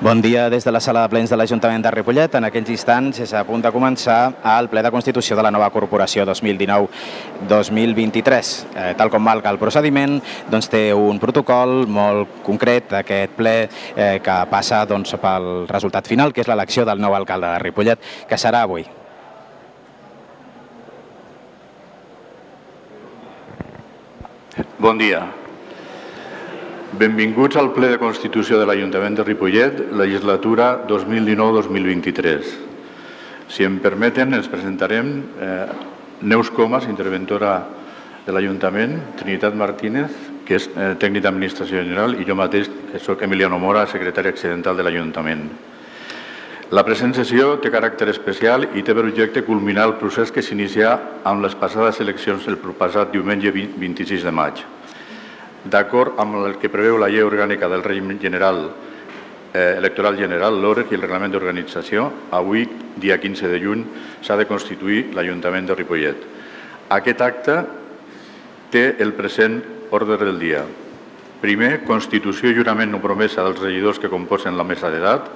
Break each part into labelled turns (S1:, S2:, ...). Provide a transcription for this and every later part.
S1: Bon dia des de la sala de plens de l'Ajuntament de Ripollet. En aquells instants és a punt de començar el ple de constitució de la nova corporació 2019-2023. Eh, tal com marca el procediment, doncs, té un protocol molt concret d'aquest ple eh, que passa doncs, pel resultat final, que és l'elecció del nou alcalde de Ripollet, que serà avui.
S2: Bon dia. Benvinguts al ple de Constitució de l'Ajuntament de Ripollet, legislatura 2019-2023. Si em permeten, ens presentarem eh, Neus Comas, interventora de l'Ajuntament, Trinitat Martínez, que és eh, tècnic d'Administració General, i jo mateix, que sóc Emiliano Mora, secretari accidental de l'Ajuntament. La present sessió té caràcter especial i té per objecte culminar el procés que s'inicia amb les passades eleccions el propasat diumenge 26 de maig. D'acord amb el que preveu la llei orgànica del règim general eh, electoral general, l'OREC i el reglament d'organització, avui, dia 15 de juny, s'ha de constituir l'Ajuntament de Ripollet. Aquest acte té el present ordre del dia. Primer, constitució i jurament no promesa dels regidors que composen la mesa d'edat,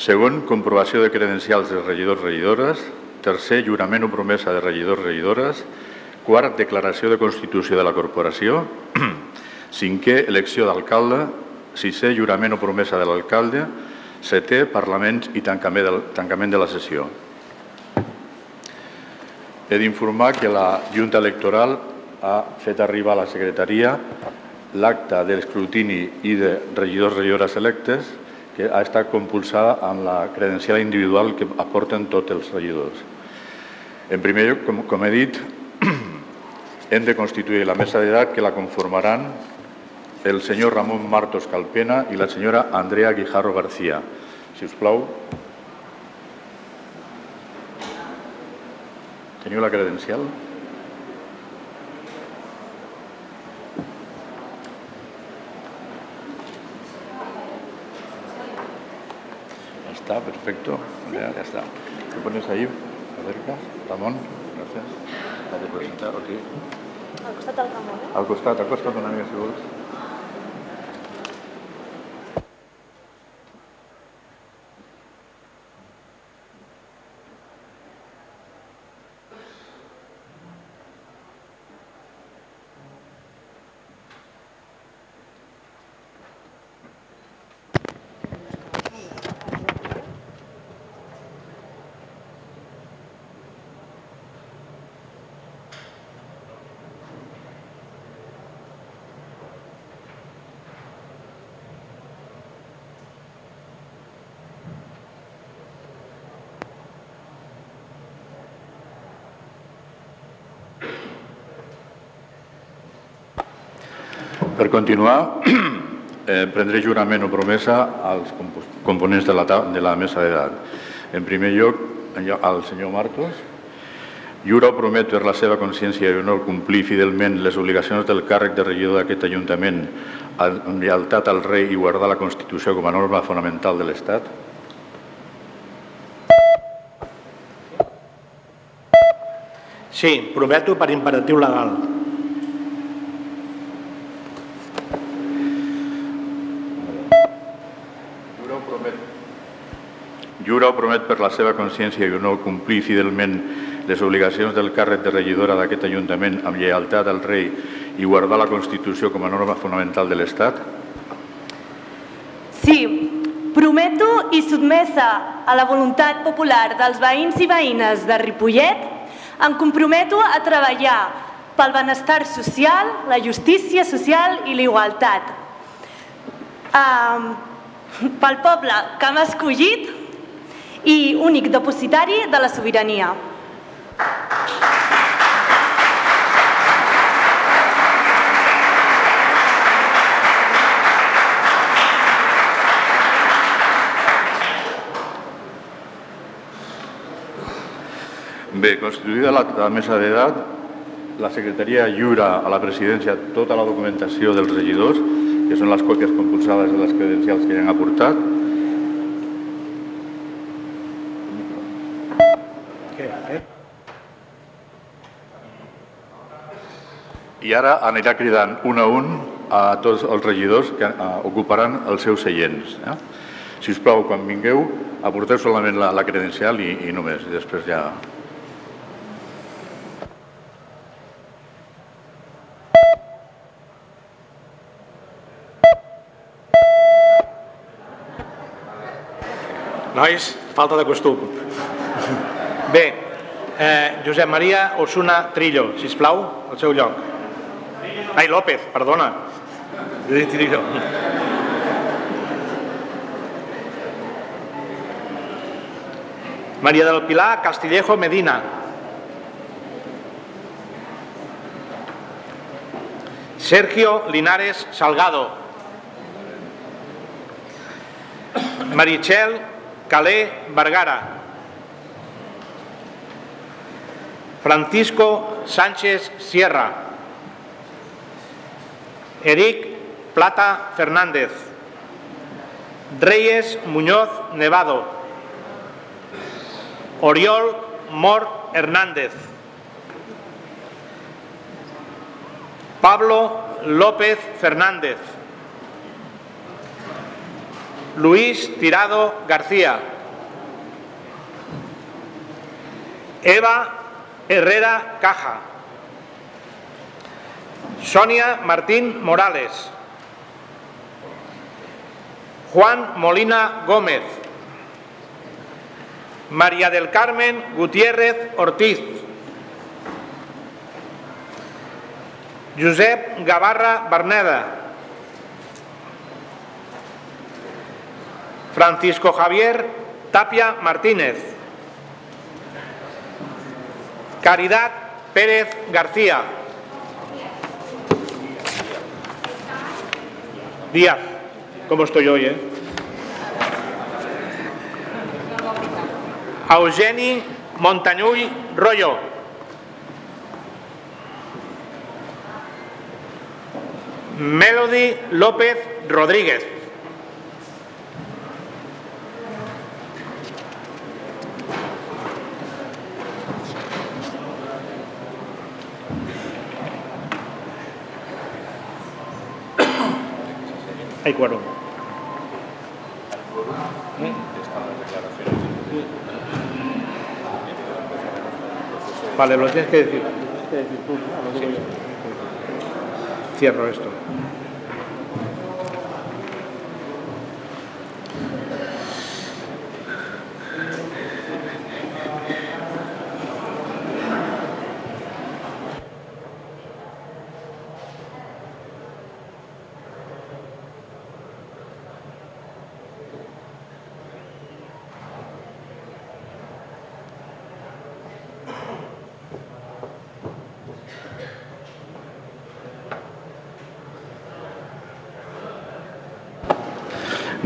S2: Segon, comprovació de credencials de regidors regidores. Tercer, jurament o promesa de regidors regidores. Quart, declaració de constitució de la corporació. Cinquè, elecció d'alcalde. Sisè, jurament o promesa de l'alcalde. Setè, Parlament i tancament de, tancament de la sessió. He d'informar que la Junta Electoral ha fet arribar a la secretaria l'acte de l'escrutini i de regidors regidores electes que ha estat compulsada amb la credencial individual que aporten tots els regidors. En primer lloc, com, com he dit, hem de constituir la mesa d'edat que la conformaran el senyor Ramon Martos Calpena i la senyora Andrea Guijarro García. Si us plau. Teniu la credencial? está, perfecto. Ya, ya está. ¿Te pones ahí? Acerca. Ramón, gracias. De presentar, ok.
S3: Al costat del Ramon, eh?
S2: Al costat, al costat una mica, si vols. Per continuar, eh, prendré jurament o promesa als components de la, de la mesa d'edat. En primer lloc, al senyor Martos, jura o promet per la seva consciència i honor complir fidelment les obligacions del càrrec de regidor d'aquest Ajuntament amb lleialtat al rei i guardar la Constitució com a norma fonamental de l'Estat?
S4: Sí, prometo per imperatiu legal.
S2: Jura o promet per la seva consciència i honor complir fidelment les obligacions del càrrec de regidora d'aquest Ajuntament amb lleialtat al rei i guardar la Constitució com a norma fonamental de l'Estat?
S3: Sí, prometo i sotmesa a la voluntat popular dels veïns i veïnes de Ripollet, em comprometo a treballar pel benestar social, la justícia social i la igualtat. Um, pel poble que m'ha escollit i únic depositari de la sobirania.
S2: Bé, constituïda la, la mesa d'edat, la secretaria lliura a la presidència tota la documentació dels regidors, que són les còpies compulsades de les credencials que ja han aportat, I ara anirà cridant un a un a tots els regidors que uh, ocuparan els seus seients. Eh? Si us plau, quan vingueu, aporteu solament la, la credencial i, i només, i després ja...
S4: Nois, falta de costum. Bé, eh, Josep Maria Osuna Trillo, si plau, al seu lloc. Ai, López, perdona. Maria del Pilar Castillejo Medina. Sergio Linares Salgado. Marichel Calé Vergara. Francisco Sánchez Sierra. Eric Plata Fernández. Reyes Muñoz Nevado. Oriol Mor Hernández. Pablo López Fernández. Luis Tirado García. Eva Herrera Caja. Sonia Martín Morales. Juan Molina Gómez. María del Carmen Gutiérrez Ortiz. Josep Gavarra Berneda. Francisco Javier Tapia Martínez. Caridad Pérez García. Díaz. ¿Cómo estoy hoy, eh? Eugeni Montañuy Rollo. Melody López Rodríguez. Hay quórum. Vale, lo tienes que decir. Cierro esto.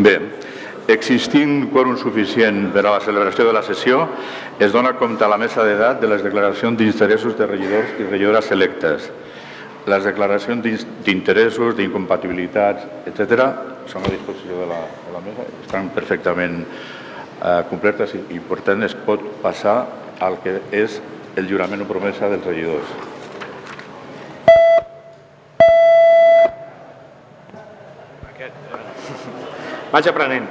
S2: Bé, existint quòrum suficient per a la celebració de la sessió, es dona compte a la mesa d'edat de les declaracions d'interessos de regidors i regidores electes. Les declaracions d'interessos, d'incompatibilitats, etc., són a disposició de la, de la mesa, estan perfectament eh, completes i, i, per tant, es pot passar al que és el jurament o promesa dels regidors.
S4: Vaig aprenent.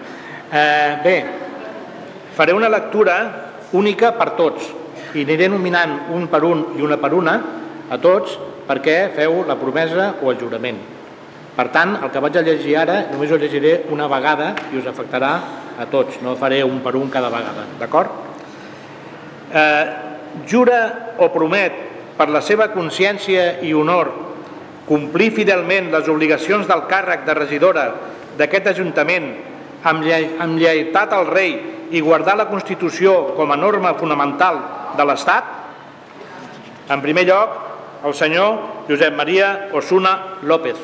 S4: Eh, bé, faré una lectura única per tots i aniré nominant un per un i una per una a tots perquè feu la promesa o el jurament. Per tant, el que vaig a llegir ara només ho llegiré una vegada i us afectarà a tots, no faré un per un cada vegada, d'acord? Eh, jura o promet per la seva consciència i honor complir fidelment les obligacions del càrrec de regidora d'aquest Ajuntament amb, lle amb lleitat al rei i guardar la Constitució com a norma fonamental de l'Estat? En primer lloc, el senyor Josep Maria Osuna López.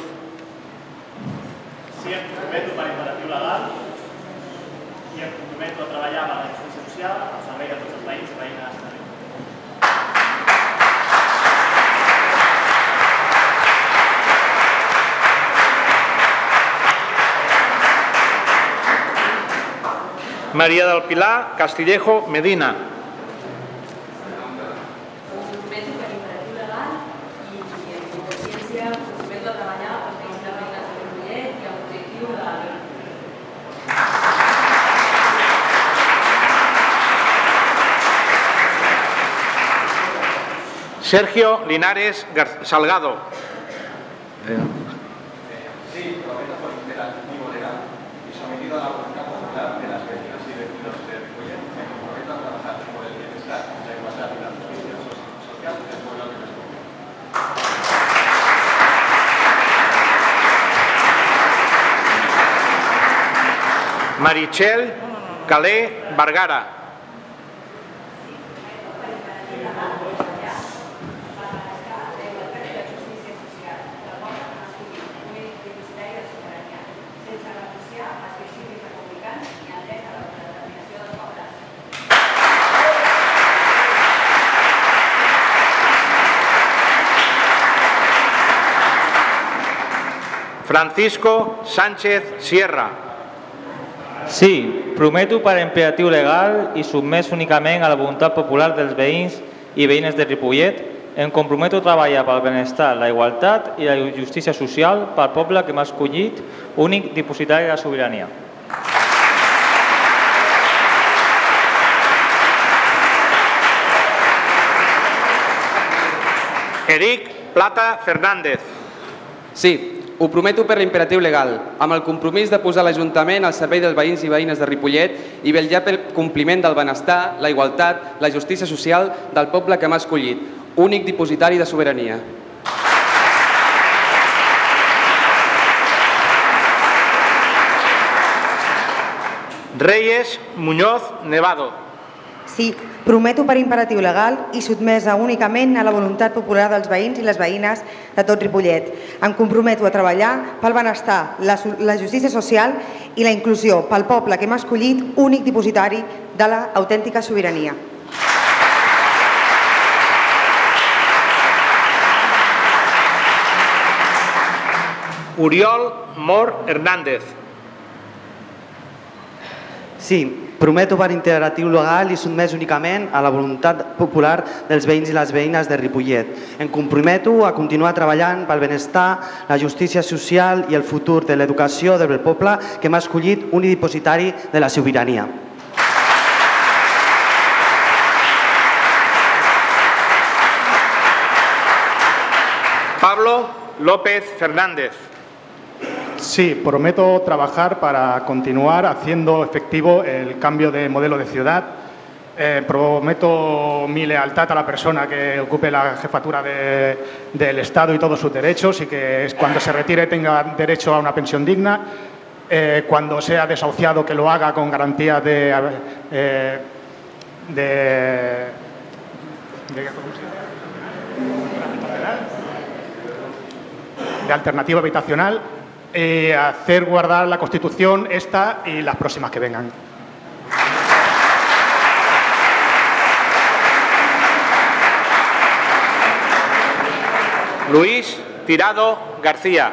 S5: Sí, em comprometo per imperatiu legal i em comprometo a treballar amb la justícia social
S4: María del Pilar Castillejo Medina. Sergio Linares Salgado. Eh, Marichel Calé Vergara. Francisco Sánchez Sierra.
S6: Sí, prometo per imperatiu legal i sotmès únicament a la voluntat popular dels veïns i veïnes de Ripollet, em comprometo a treballar pel benestar, la igualtat i la justícia social pel poble que m'ha escollit, únic dipositari de la sobirania.
S4: Eric Plata Fernández.
S7: Sí, ho prometo per l'imperatiu legal, amb el compromís de posar l'Ajuntament al servei dels veïns i veïnes de Ripollet i vetllar pel compliment del benestar, la igualtat, la justícia social del poble que m'ha escollit, únic dipositari de sobirania.
S4: Reyes Muñoz Nevado.
S8: Sí, prometo per imperatiu legal i sotmesa únicament a la voluntat popular dels veïns i les veïnes de tot Ripollet. Em comprometo a treballar pel benestar, la, la justícia social i la inclusió pel poble que m'ha escollit únic dipositari de l'autèntica sobirania.
S4: Oriol Mor Hernández.
S9: Sí, prometo per integratiu legal i sotmès únicament a la voluntat popular dels veïns i les veïnes de Ripollet. Em comprometo a continuar treballant pel benestar, la justícia social i el futur de l'educació del poble que m'ha escollit un dipositari de la sobirania.
S4: Pablo López Fernández.
S10: Sí, prometo trabajar para continuar haciendo efectivo el cambio de modelo de ciudad. Eh, prometo mi lealtad a la persona que ocupe la jefatura de- del Estado y todos sus derechos y que cuando se retire tenga derecho a una pensión digna. Eh, cuando sea desahuciado que lo haga con garantía de, eh, de, de- de alternativa habitacional y hacer guardar la Constitución esta y las próximas que vengan.
S4: Luis Tirado García.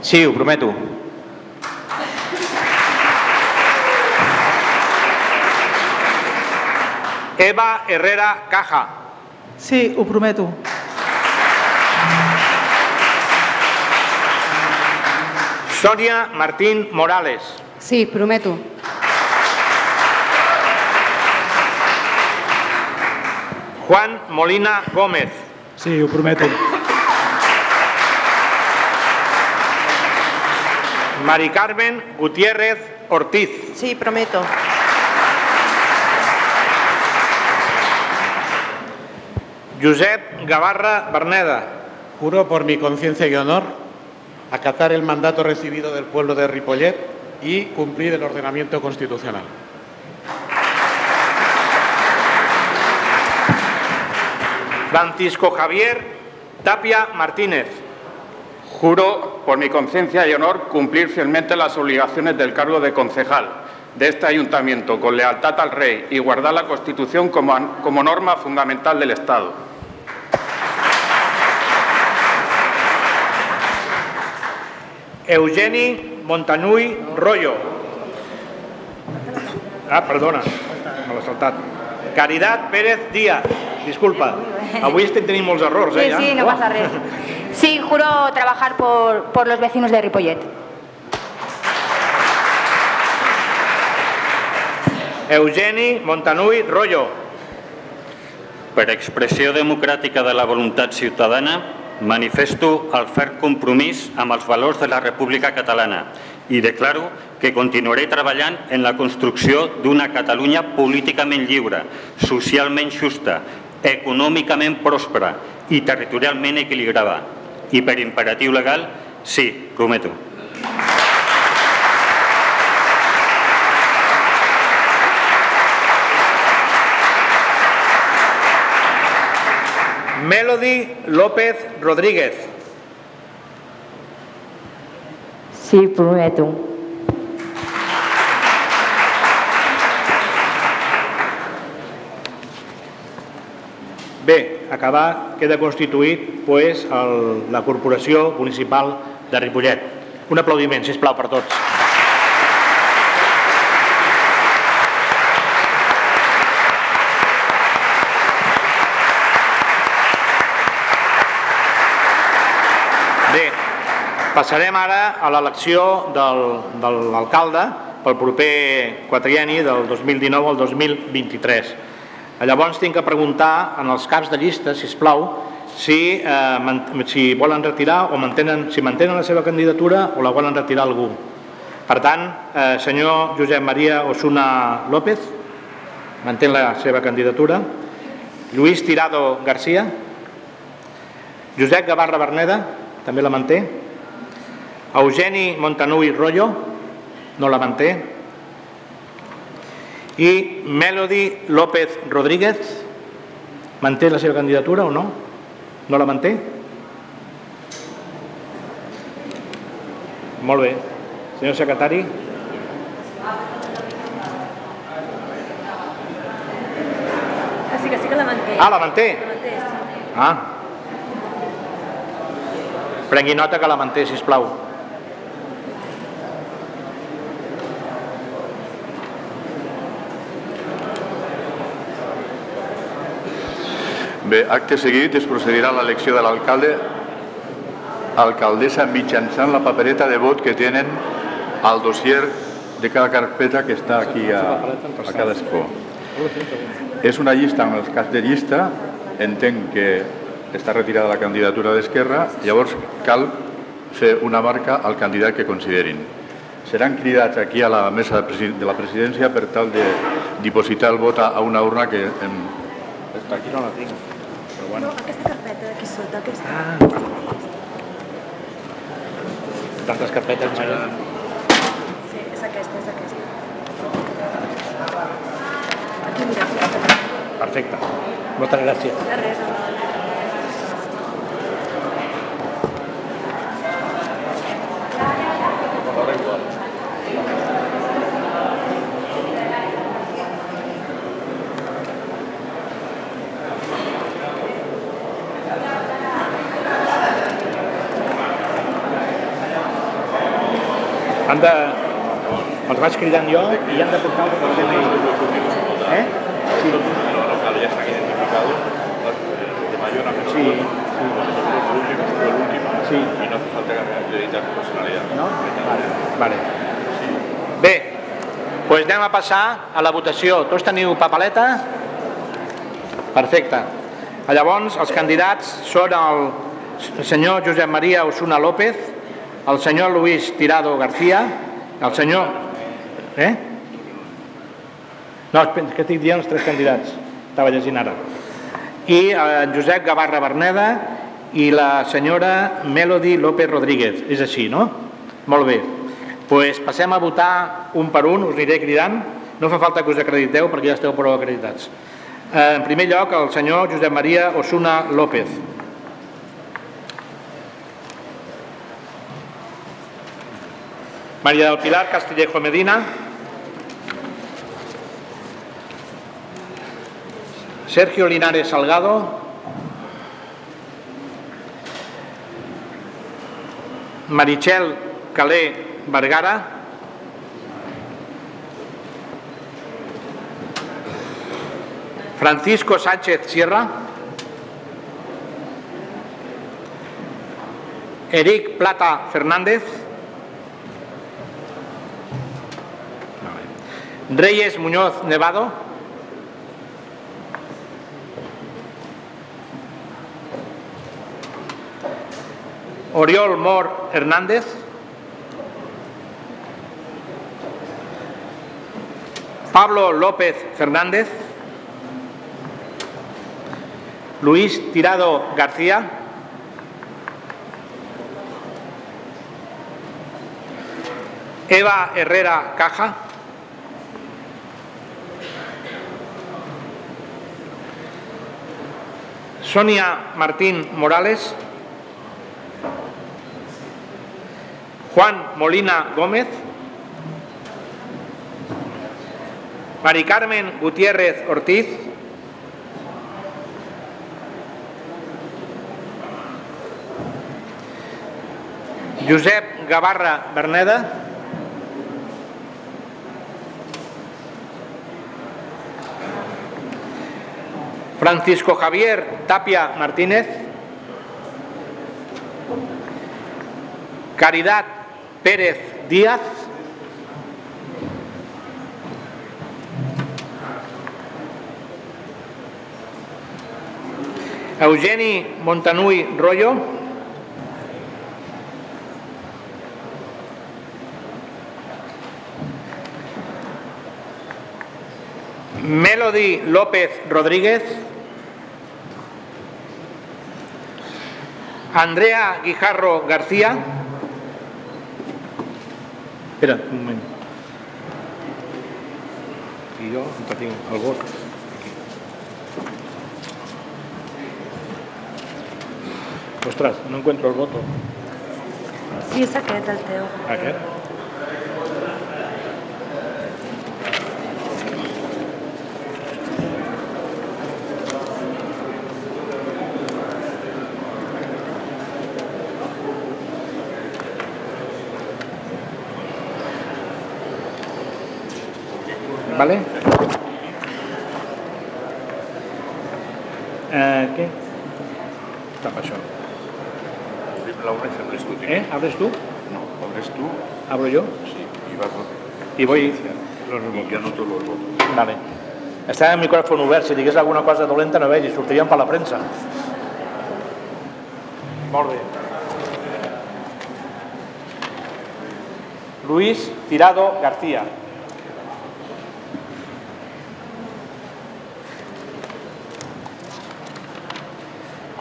S6: Sí, prometo.
S4: Eva Herrera Caja.
S11: Sí, ho prometo.
S4: Sonia Martín Morales.
S12: Sí, prometo.
S4: Juan Molina Gómez.
S10: Sí, ho prometo.
S4: Mari Carmen Gutiérrez Ortiz.
S8: Sí, prometo.
S4: Josep Gavarra Berneda.
S13: Juro por mi conciencia y honor acatar el mandato recibido del pueblo de Ripollet y cumplir el ordenamiento constitucional.
S4: Francisco Javier Tapia Martínez.
S14: Juro, por mi conciencia y honor, cumplir fielmente las obligaciones del cargo de concejal de este ayuntamiento con lealtad al rey y guardar la Constitución como, como norma fundamental del Estado.
S4: Eugeni Montanui Rollo. Ah, perdona, me l'he saltat. Caridad Pérez Díaz. Disculpa, avui estem tenint molts errors, eh,
S12: Sí, sí, no pasa res. Sí, juro trabajar por, por los vecinos de Ripollet.
S4: Eugeni Montanui Rollo.
S15: Per expressió democràtica de la voluntat ciutadana, manifesto el ferm compromís amb els valors de la República Catalana i declaro que continuaré treballant en la construcció d'una Catalunya políticament lliure, socialment justa, econòmicament pròspera i territorialment equilibrada. I per imperatiu legal, sí, prometo.
S4: Melody López Rodríguez.
S16: Sí, prometo.
S4: Bé, acabar queda constituït pues, el, la Corporació Municipal de Ripollet. Un aplaudiment, si plau per tots. Bé, passarem ara a l'elecció del, de l'alcalde pel proper quatrieni del 2019 al 2023. Llavors tinc que preguntar en els caps de llista, si plau, si, eh, si volen retirar o mantenen, si mantenen la seva candidatura o la volen retirar algú. Per tant, eh, senyor Josep Maria Osuna López, mantén la seva candidatura. Lluís Tirado Garcia. Josep Gavarra Berneda, també la manté. Eugeni Montanui Rollo, no la manté. I Melody López Rodríguez, manté la seva candidatura o no? No la manté? Molt bé. Senyor secretari.
S3: Sí, que sí que la manté.
S4: Ah, la manté?
S3: La manté, sí.
S4: Ah. Prengui nota que la manté, sisplau.
S2: Bé, acte seguit es procedirà a l'elecció de l'alcalde alcaldessa mitjançant la papereta de vot que tenen al dossier de cada carpeta que està aquí a, a cada escó. És una llista amb els caps de llista, entenc que està retirada la candidatura d'Esquerra, llavors cal fer una marca al candidat que considerin. Seran cridats aquí a la mesa de la presidència per tal de dipositar el vot a una urna que... Em...
S4: Aquí no la tinc. Bueno.
S3: No, aquesta carpeta d'aquí sota, aquesta.
S4: Ah. Tantes carpetes, Maria.
S3: Sí, és aquesta, és aquesta. Aquí, mira.
S4: Perfecte. Moltes gràcies.
S3: De res, home.
S4: Han de... Els vaig cridant jo i han de portar el DNI. Eh? Sí.
S2: Los locales ya están identificados de mayor a menor.
S4: Sí,
S2: Nosotros el último, el último.
S4: Sí.
S2: Y no hace falta acreditar tu personalidad.
S4: No? Vale. vale. Bé, doncs anem a passar a la votació. Tots teniu papeleta? Perfecte. Llavors, els candidats són el senyor Josep Maria Osuna López, el senyor Luis Tirado García, el senyor... Eh? No, que estic dient els tres candidats. Estava llegint ara. I eh, Josep Gavarra Berneda i la senyora Melody López Rodríguez. És així, no? Molt bé. pues passem a votar un per un, us aniré cridant. No fa falta que us acrediteu perquè ja esteu prou acreditats. Eh, en primer lloc, el senyor Josep Maria Osuna López. María del Pilar Castillejo Medina. Sergio Linares Salgado. Marichel Calé Vergara. Francisco Sánchez Sierra. Eric Plata Fernández. Reyes Muñoz Nevado. Oriol Mor Hernández. Pablo López Fernández. Luis Tirado García. Eva Herrera Caja. Sonia Martín Morales. Juan Molina Gómez. Mari Carmen Gutiérrez Ortiz. Josep Gavarra Berneda. Francisco Javier Tapia Martínez. Caridad Pérez Díaz. Eugeni Montanui Rollo. Melody López Rodríguez. Andrea Guijarro García. Espera, un moment. I jo en tinc el vot. Ostres, no encuentro el voto.
S3: Sí, és aquest el teu.
S4: Aquest? ¿Vale? Eh, ¿Qué? Está pasó.
S2: L'obres abres tu.
S4: ¿Eh? ¿Abres tú?
S2: No, abres tú.
S4: ¿Abro yo?
S2: Sí, y vas
S4: Y voy...
S2: Y yo anoto los votos.
S4: Vale. Està el micròfon obert, si digués alguna cosa dolenta no vegi, sortirien per la premsa. Molt bé. Luis Tirado García.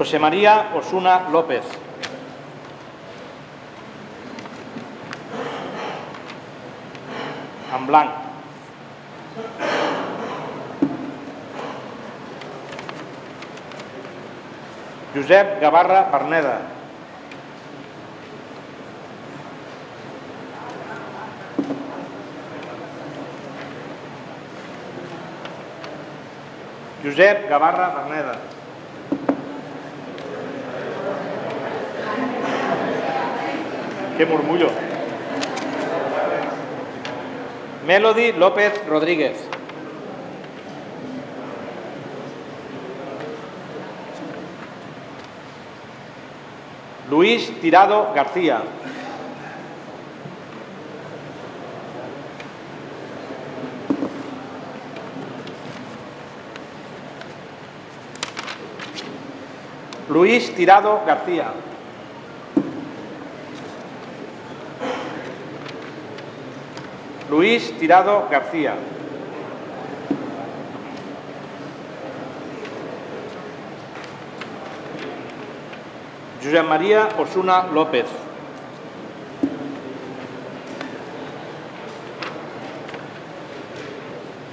S4: José María Osuna López. En blanc. Josep Gavarra Berneda. Josep Gavarra Berneda. Qué murmullo. Melody López Rodríguez. Luis Tirado García. Luis Tirado García. Luis Tirado García. Josep María Osuna López.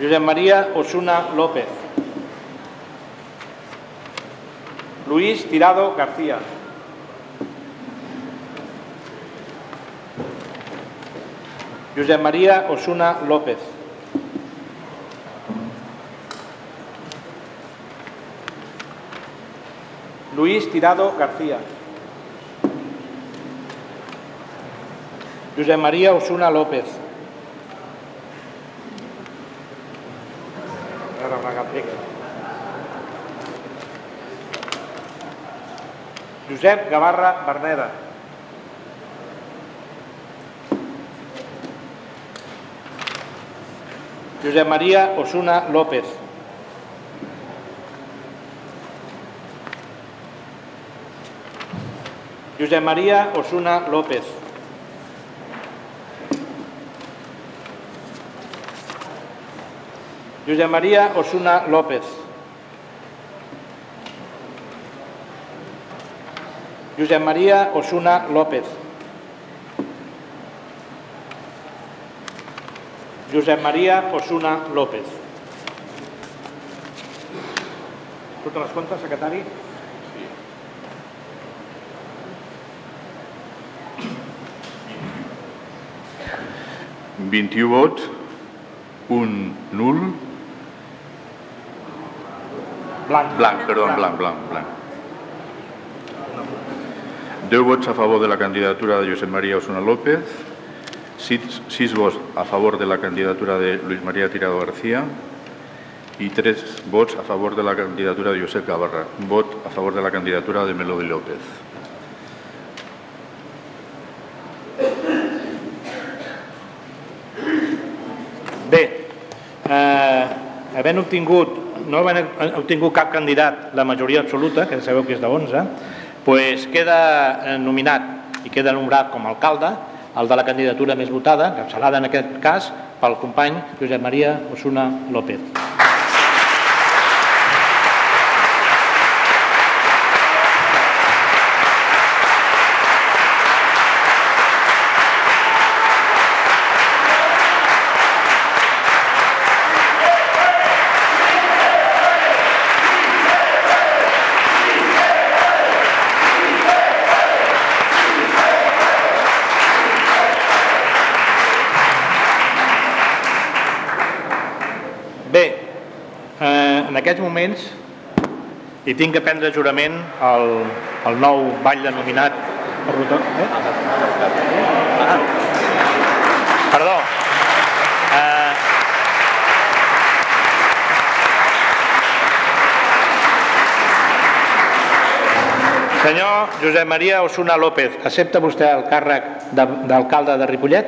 S4: Josep María Osuna López. Luis Tirado García. Josep María Osuna López. Luis Tirado García. Josep María Osuna López. Josep Gavarra Berneda. Josep María Osuna López. Josep Maria Osuna López. Josep Maria Osuna López. Josep Maria Osuna López. Josep Maria Osuna López. Totes les comptes, secretari?
S2: 21 vots, un nul,
S4: Blanc.
S2: blanc, perdó, blanc, blanc, blanc. 10 vots a favor de la candidatura de Josep María Osuna López, 6 vots a favor de la candidatura de Luis María Tirado García y 3 vots a favor de la candidatura de Josep Gavarra, un vot a favor de la candidatura de Melody López.
S4: Bé, eh, havent obtingut, no havent obtingut cap candidat la majoria absoluta, que sabeu que és de 11, pues queda eh, nominat i queda nombrat com a alcalde el de la candidatura més votada, encapçalada en aquest cas pel company Josep Maria Osuna López. Aquests moments hi tinc que prendre jurament el, el nou batlle nominat per votar. Eh? Ah. Perdó. Eh, senyor Josep Maria Osuna López, accepta vostè el càrrec de- d'alcalde de Ripollet?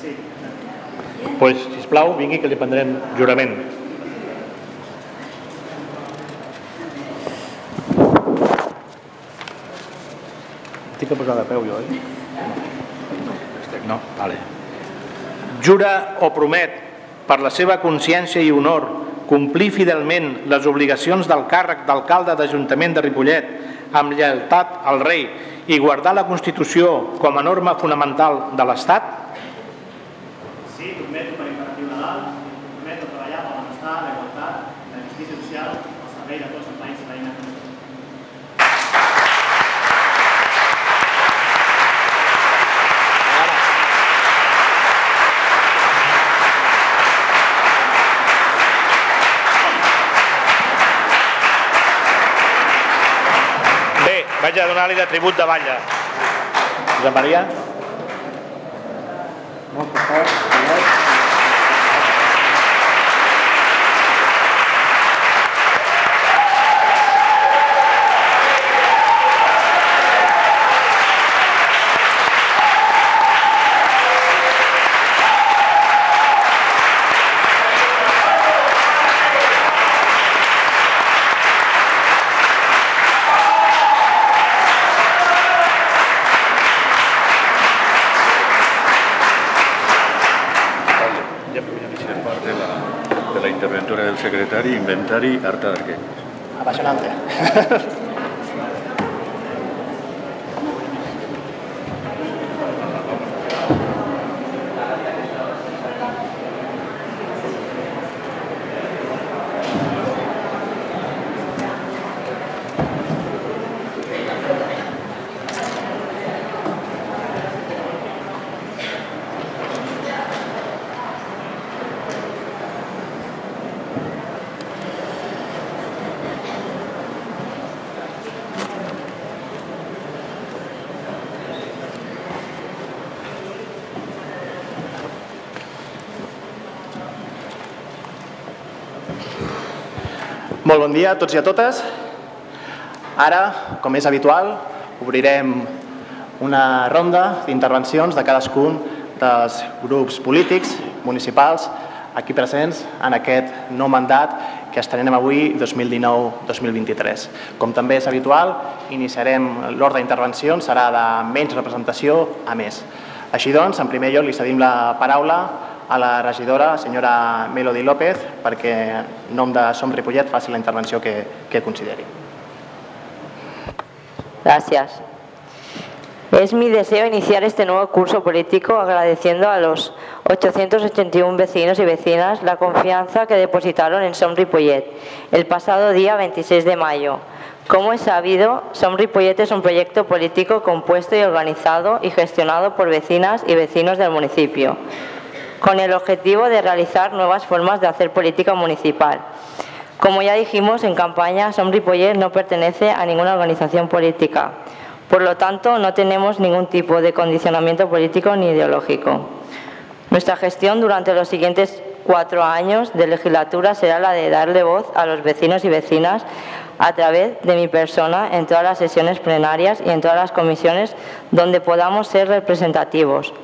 S5: Sí.
S4: Doncs, pues, sisplau, vingui que li prendrem jurament. Posar de peu jo, oi? No, vale. Jura o promet per la seva consciència i honor complir fidelment les obligacions del càrrec d'alcalde d'Ajuntament de Ripollet amb lleialtat al rei i guardar la Constitució com a norma fonamental de l'Estat?
S5: Sí, prometo per imperatiu legal, prometo treballar per el benestar, la igualtat, la justícia social, al servei de tots els veïns i veïnes.
S4: Bé, vaig a donar-li de tribut de balla. Josep Maria? Molt fort.
S2: Bakarri, inventari, harta darke.
S4: Apasionante.
S17: Molt bon dia a tots i a totes. Ara, com és habitual, obrirem una ronda d'intervencions de cadascun dels grups polítics municipals aquí presents en aquest nou mandat que estrenem avui 2019-2023. Com també és habitual, iniciarem l'ordre d'intervencions, serà de menys representació a més. Així doncs, en primer lloc li cedim la paraula a la regidora, senyora Melody López, perquè en nom de Som Ripollet faci la intervenció que, que consideri.
S18: Gracias. Es mi deseo iniciar este nuevo curso político agradeciendo a los 881 vecinos y vecinas la confianza que depositaron en Som Ripollet el pasado día 26 de mayo. Como es sabido, Som Ripollet es un proyecto político compuesto y organizado y gestionado por vecinas y vecinos del municipio, con el objetivo de realizar nuevas formas de hacer política municipal. Como ya dijimos en campaña, Som Ripollet no pertenece a ninguna organización política. Por lo tanto, no tenemos ningún tipo de condicionamiento político ni ideológico. Nuestra gestión durante los siguientes cuatro años de legislatura será la de darle voz a los vecinos y vecinas a través de mi persona en todas las sesiones plenarias y en todas las comisiones donde podamos ser representativos.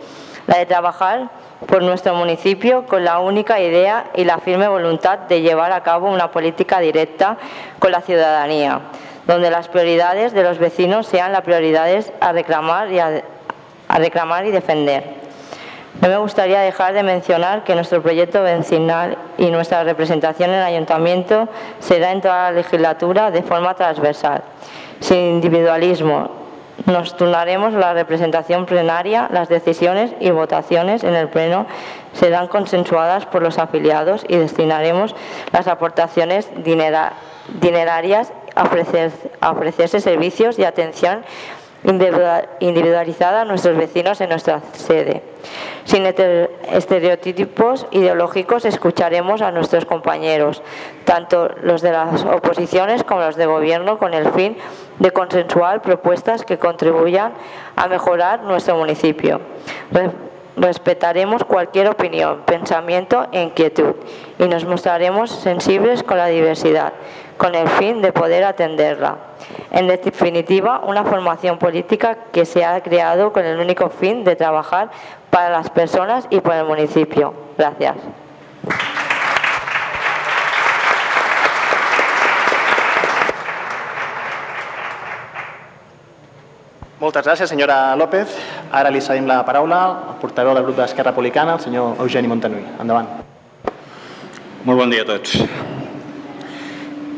S18: La de trabajar por nuestro municipio con la única idea y la firme voluntad de llevar a cabo una política directa con la ciudadanía, donde las prioridades de los vecinos sean las prioridades a reclamar y, a, reclamar y defender. No me gustaría dejar de mencionar que nuestro proyecto vecinal y nuestra representación en el ayuntamiento será en toda la legislatura de forma transversal, sin individualismo. Nos turnaremos la representación plenaria, las decisiones y votaciones en el Pleno serán consensuadas por los afiliados y destinaremos las aportaciones dinera, dinerarias a, ofrecer, a ofrecerse servicios y atención individualizada a nuestros vecinos en nuestra sede. Sin estereotipos ideológicos escucharemos a nuestros compañeros, tanto los de las oposiciones como los de gobierno, con el fin de consensuar propuestas que contribuyan a mejorar nuestro municipio. Respetaremos cualquier opinión, pensamiento e inquietud y nos mostraremos sensibles con la diversidad, con el fin de poder atenderla. En definitiva, una formación política que se ha creado con el único fin de trabajar para las personas y por el municipio. Gracias.
S17: Moltes gràcies, senyora López. Ara li cedim la paraula al portaveu del grup d'Esquerra Republicana, el senyor Eugeni Montanui. Endavant.
S15: Molt bon dia a tots.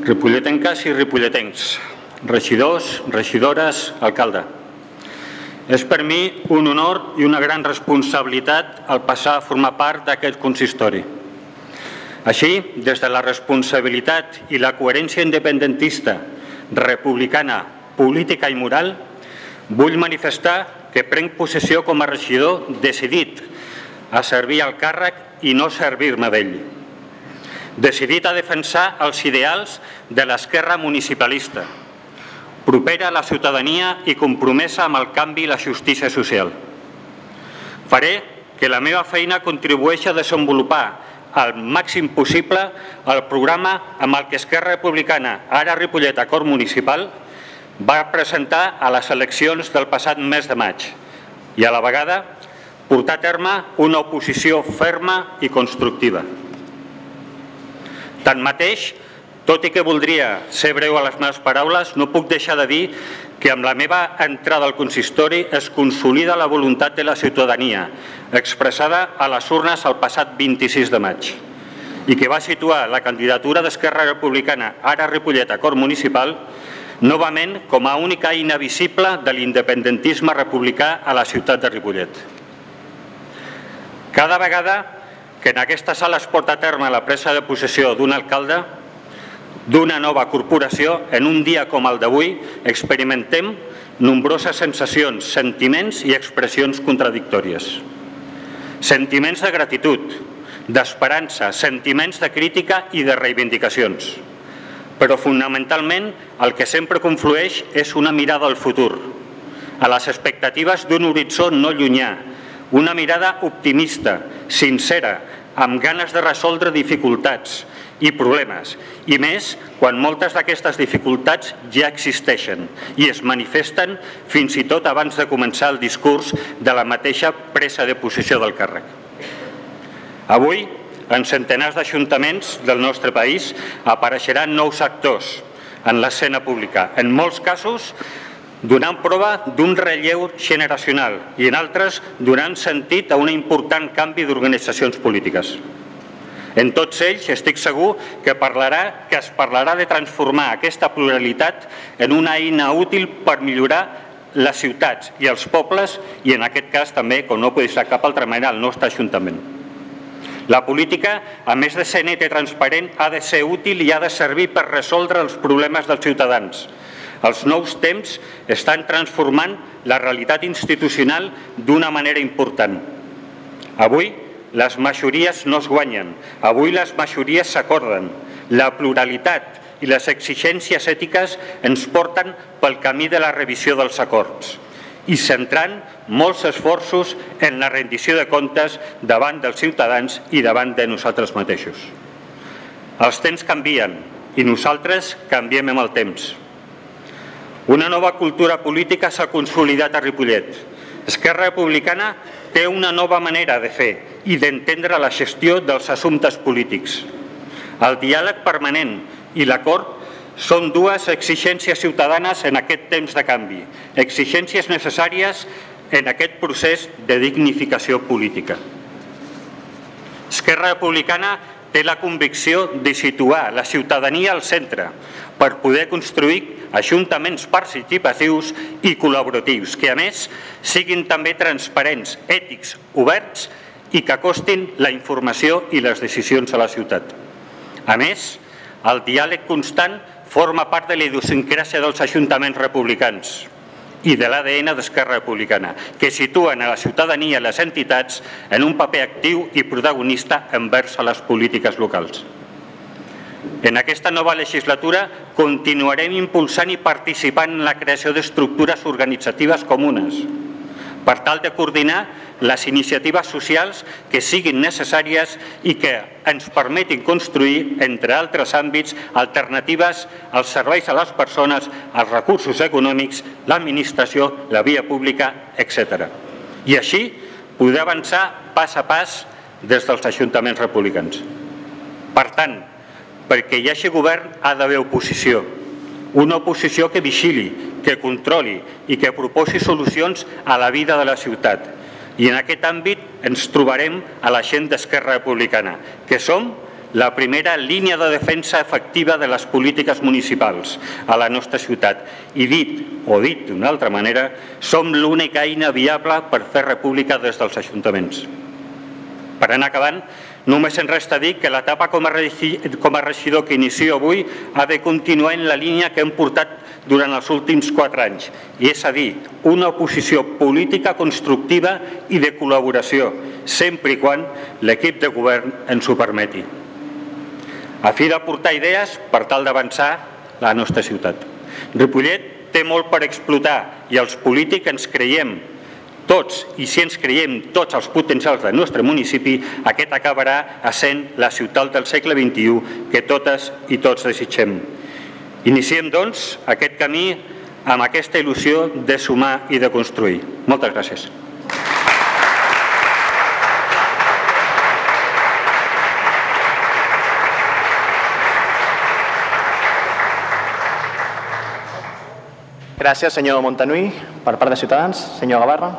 S15: Ripolletenques i ripolletens, regidors, regidores, alcalde. És per mi un honor i una gran responsabilitat el passar a formar part d'aquest consistori. Així, des de la responsabilitat i la coherència independentista, republicana, política i moral, vull manifestar que prenc possessió com a regidor decidit a servir al càrrec i no servir-me d'ell. Decidit a defensar els ideals de l'esquerra municipalista, propera a la ciutadania i compromesa amb el canvi i la justícia social. Faré que la meva feina contribueixi a desenvolupar al màxim possible el programa amb el que Esquerra Republicana, ara Ripollet Acord Municipal, va presentar a les eleccions del passat mes de maig i a la vegada portar a terme una oposició ferma i constructiva. Tanmateix, tot i que voldria ser breu a les meves paraules, no puc deixar de dir que amb la meva entrada al consistori es consolida la voluntat de la ciutadania expressada a les urnes el passat 26 de maig i que va situar la candidatura d'Esquerra Republicana, ara Ripollet, acord municipal, novament com a única eina visible de l'independentisme republicà a la ciutat de Ripollet. Cada vegada que en aquesta sala es porta a terme la presa de possessió d'un alcalde, d'una nova corporació, en un dia com el d'avui, experimentem nombroses sensacions, sentiments i expressions contradictòries. Sentiments de gratitud, d'esperança, sentiments de crítica i de reivindicacions però fonamentalment el que sempre conflueix és una mirada al futur, a les expectatives d'un horitzó no llunyà, una mirada optimista, sincera, amb ganes de resoldre dificultats i problemes, i més quan moltes d'aquestes dificultats ja existeixen i es manifesten fins i tot abans de començar el discurs de la mateixa presa de posició del càrrec. Avui, en centenars d'ajuntaments del nostre país apareixeran nous actors en l'escena pública, en molts casos donant prova d'un relleu generacional i en altres donant sentit a un important canvi d'organitzacions polítiques. En tots ells estic segur que, parlarà, que es parlarà de transformar aquesta pluralitat en una eina útil per millorar les ciutats i els pobles i en aquest cas també, com no pot ser cap altra manera, el nostre Ajuntament. La política, a més de ser neta i transparent, ha de ser útil i ha de servir per resoldre els problemes dels ciutadans. Els nous temps estan transformant la realitat institucional d'una manera important. Avui, les majories no es guanyen, avui les majories s'acorden. La pluralitat i les exigències ètiques ens porten pel camí de la revisió dels acords i centrant molts esforços en la rendició de comptes davant dels ciutadans i davant de nosaltres mateixos. Els temps canvien i nosaltres canviem amb el temps. Una nova cultura política s'ha consolidat a Ripollet. Esquerra Republicana té una nova manera de fer i d'entendre la gestió dels assumptes polítics. El diàleg permanent i l'acord són dues exigències ciutadanes en aquest temps de canvi, exigències necessàries en aquest procés de dignificació política. Esquerra Republicana té la convicció de situar la ciutadania al centre per poder construir ajuntaments participatius i col·laboratius que, a més, siguin també transparents, ètics, oberts i que acostin la informació i les decisions a la ciutat. A més, el diàleg constant forma part de la idiosincràsia dels ajuntaments republicans i de l'ADN d'Esquerra Republicana, que situen a la ciutadania i les entitats en un paper actiu i protagonista envers a les polítiques locals. En aquesta nova legislatura continuarem impulsant i participant en la creació d'estructures organitzatives comunes per tal de coordinar les iniciatives socials que siguin necessàries i que ens permetin construir, entre altres àmbits, alternatives als serveis a les persones, als recursos econòmics, l'administració, la via pública, etc. I així poder avançar pas a pas des dels ajuntaments republicans. Per tant, perquè hi hagi govern ha d'haver oposició, una oposició que vigili, que controli i que proposi solucions a la vida de la ciutat i en aquest àmbit ens trobarem a la gent d'Esquerra Republicana, que som la primera línia de defensa efectiva de les polítiques municipals a la nostra ciutat. I dit, o dit d'una altra manera, som l'única eina viable per fer república des dels ajuntaments. Per anar acabant, Només ens resta dir que l'etapa com, a regidor que inicio avui ha de continuar en la línia que hem portat durant els últims quatre anys, i és a dir, una oposició política constructiva i de col·laboració, sempre i quan l'equip de govern ens ho permeti. A fi de portar idees per tal d'avançar la nostra ciutat. Ripollet té molt per explotar i els polítics ens creiem tots, i si ens creiem tots els potencials del nostre municipi, aquest acabarà sent la ciutat del segle XXI que totes i tots desitgem. Iniciem, doncs, aquest camí amb aquesta il·lusió de sumar i de construir. Moltes gràcies.
S17: Gràcies, senyor Montanui. Per part de Ciutadans, senyor Gavarra.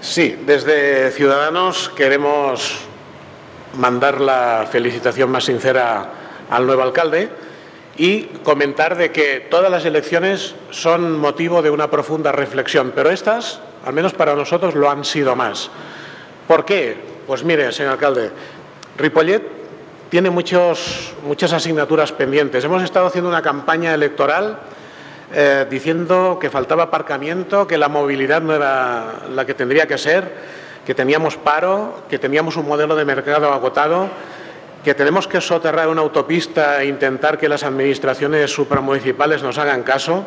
S13: Sí, desde Ciudadanos queremos mandar la felicitación más sincera al nuevo alcalde y comentar de que todas las elecciones son motivo de una profunda reflexión, pero estas, al menos para nosotros, lo han sido más. ¿Por qué? Pues mire, señor alcalde, Ripollet tiene muchos, muchas asignaturas pendientes. Hemos estado haciendo una campaña electoral eh, diciendo que faltaba aparcamiento, que la movilidad no era la que tendría que ser, que teníamos paro, que teníamos un modelo de mercado agotado, que tenemos que soterrar una autopista e intentar que las administraciones supramunicipales nos hagan caso,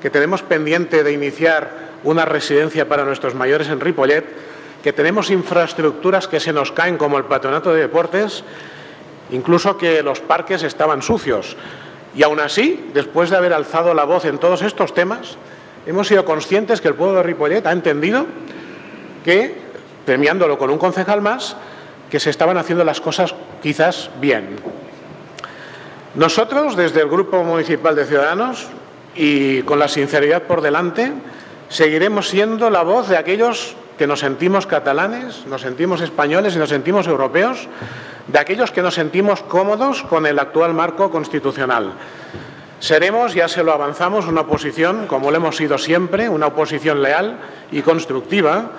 S13: que tenemos pendiente de iniciar una residencia para nuestros mayores en Ripollet, que tenemos infraestructuras que se nos caen como el patronato de deportes, incluso que los parques estaban sucios. Y aún así, después de haber alzado la voz en todos estos temas, hemos sido conscientes que el pueblo de Ripollet ha entendido que, premiándolo con un concejal más, que se estaban haciendo las cosas quizás bien. Nosotros, desde el Grupo Municipal de Ciudadanos, y con la sinceridad por delante, seguiremos siendo la voz de aquellos que nos sentimos catalanes, nos sentimos españoles y nos sentimos europeos, de aquellos que nos sentimos cómodos con el actual marco constitucional. Seremos, ya se lo avanzamos, una oposición, como lo hemos sido siempre, una oposición leal y constructiva,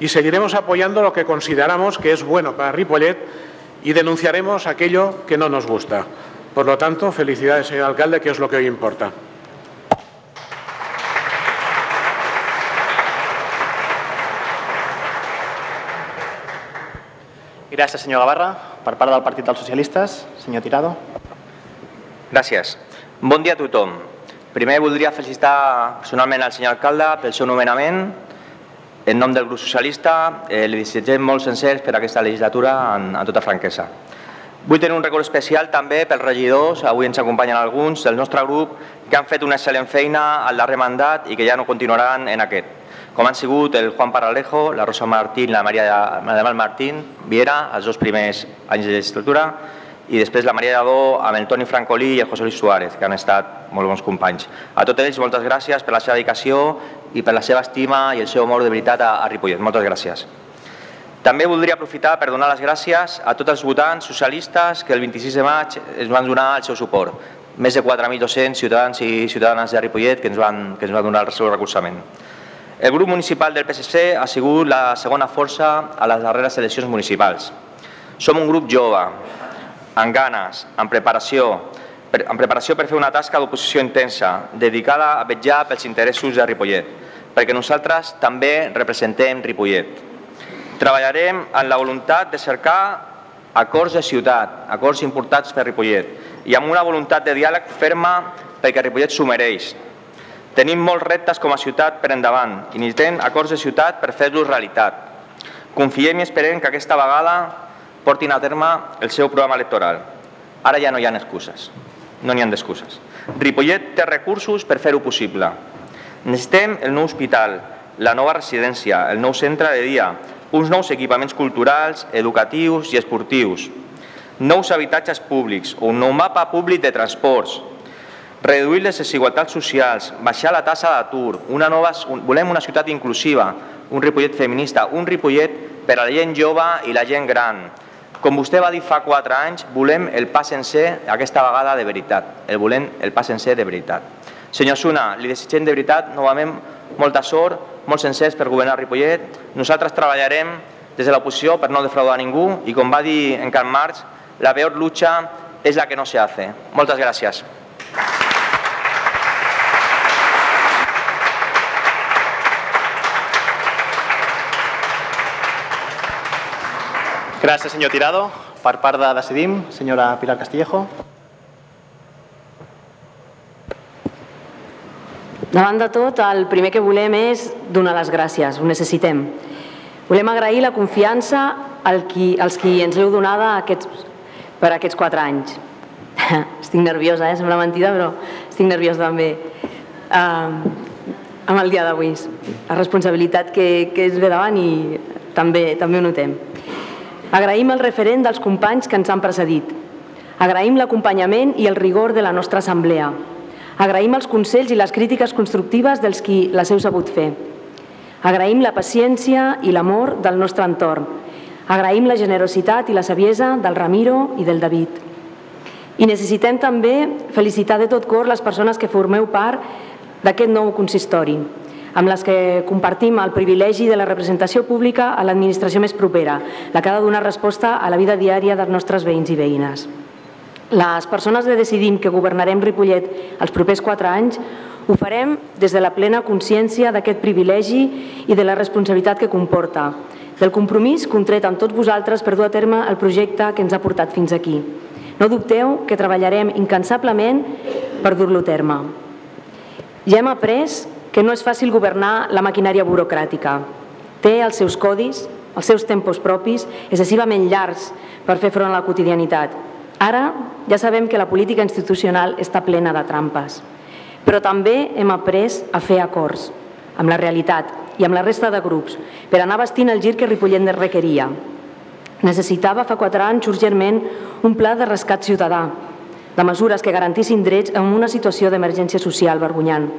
S13: y seguiremos apoyando lo que consideramos que es bueno para Ripollet y denunciaremos aquello que no nos gusta. Por lo tanto, felicidades, señor alcalde, que es lo que hoy importa.
S17: Gràcies, senyor Gavarra. Per part del Partit dels Socialistes, senyor Tirado.
S19: Gràcies. Bon dia a tothom. Primer voldria felicitar personalment al senyor alcalde pel seu nomenament. En nom del grup socialista eh, li desitgem molts encerts per aquesta legislatura en, en tota franquesa. Vull tenir un record especial també pels regidors, avui ens acompanyen alguns del nostre grup, que han fet una excel·lent feina al darrer mandat i que ja no continuaran en aquest com han sigut el Juan Paralejo, la Rosa Martín, la Maria de Mal Martín, Viera, els dos primers anys de legislatura, i després la Maria Lladó amb el Toni Francolí i el José Luis Suárez, que han estat molt bons companys. A tots ells, moltes gràcies per la seva dedicació i per la seva estima i el seu amor de veritat a, a Ripollet. Moltes gràcies. També voldria aprofitar per donar les gràcies a tots els votants socialistes que el 26 de maig ens van donar el seu suport. Més de 4.200 ciutadans i ciutadanes de Ripollet que ens van, que ens van donar el seu recolzament. El grup municipal del PSC ha sigut la segona força a les darreres eleccions municipals. Som un grup jove, amb ganes, amb preparació, amb preparació per fer una tasca d'oposició intensa, dedicada a vetllar pels interessos de Ripollet, perquè nosaltres també representem Ripollet. Treballarem en la voluntat de cercar acords de ciutat, acords importants per Ripollet, i amb una voluntat de diàleg ferma perquè Ripollet s'ho mereix, Tenim molts reptes com a ciutat per endavant i necessitem acords de ciutat per fer-los realitat. Confiem i esperem que aquesta vegada portin a terme el seu programa electoral. Ara ja no hi ha excuses, no n'hi ha d'excuses. Ripollet té recursos per fer-ho possible. Necessitem el nou hospital, la nova residència, el nou centre de dia, uns nous equipaments culturals, educatius i esportius, nous habitatges públics, un nou mapa públic de transports, reduir les desigualtats socials, baixar la tassa d'atur, una nova, volem una ciutat inclusiva, un Ripollet feminista, un Ripollet per a la gent jove i la gent gran. Com vostè va dir fa quatre anys, volem el pas sencer aquesta vegada de veritat, el volem el pas sencer de veritat. Senyor Suna, li desitgem de veritat novament molta sort, molts sencers per governar Ripollet. Nosaltres treballarem des de l'oposició per no defraudar ningú i com va dir en Karl Marx, la peor lucha és la que no se hace. Moltes gràcies.
S17: Gràcies, senyor Tirado. Per part de Decidim, senyora Pilar Castillejo.
S20: Davant de tot, el primer que volem és donar les gràcies, ho necessitem. Volem agrair la confiança al qui, als qui ens l'heu donada aquests, per aquests quatre anys. estic nerviosa, eh? sembla mentida, però estic nerviosa també uh, amb el dia d'avui. La responsabilitat que, que és ve davant i també, també ho notem. Agraïm el referent dels companys que ens han precedit. Agraïm l'acompanyament i el rigor de la nostra assemblea. Agraïm els consells i les crítiques constructives dels qui les heu sabut fer. Agraïm la paciència i l'amor del nostre entorn. Agraïm la generositat i la saviesa del Ramiro i del David. I necessitem també felicitar de tot cor les persones que formeu part d'aquest nou consistori, amb les que compartim el privilegi de la representació pública a l'administració més propera, la que ha de donar resposta a la vida diària dels nostres veïns i veïnes. Les persones de Decidim que governarem Ripollet els propers quatre anys ho farem des de la plena consciència d'aquest privilegi i de la responsabilitat que comporta, del compromís contret amb tots vosaltres per dur a terme el projecte que ens ha portat fins aquí. No dubteu que treballarem incansablement per dur-lo a terme. Ja hem après que no és fàcil governar la maquinària burocràtica. Té els seus codis, els seus tempos propis, excessivament llargs per fer front a la quotidianitat. Ara ja sabem que la política institucional està plena de trampes, però també hem après a fer acords amb la realitat i amb la resta de grups per anar vestint el gir que Ripollet requeria. necessitava fa quatre anys urgentment un pla de rescat ciutadà, de mesures que garantissin drets en una situació d'emergència social vergonyant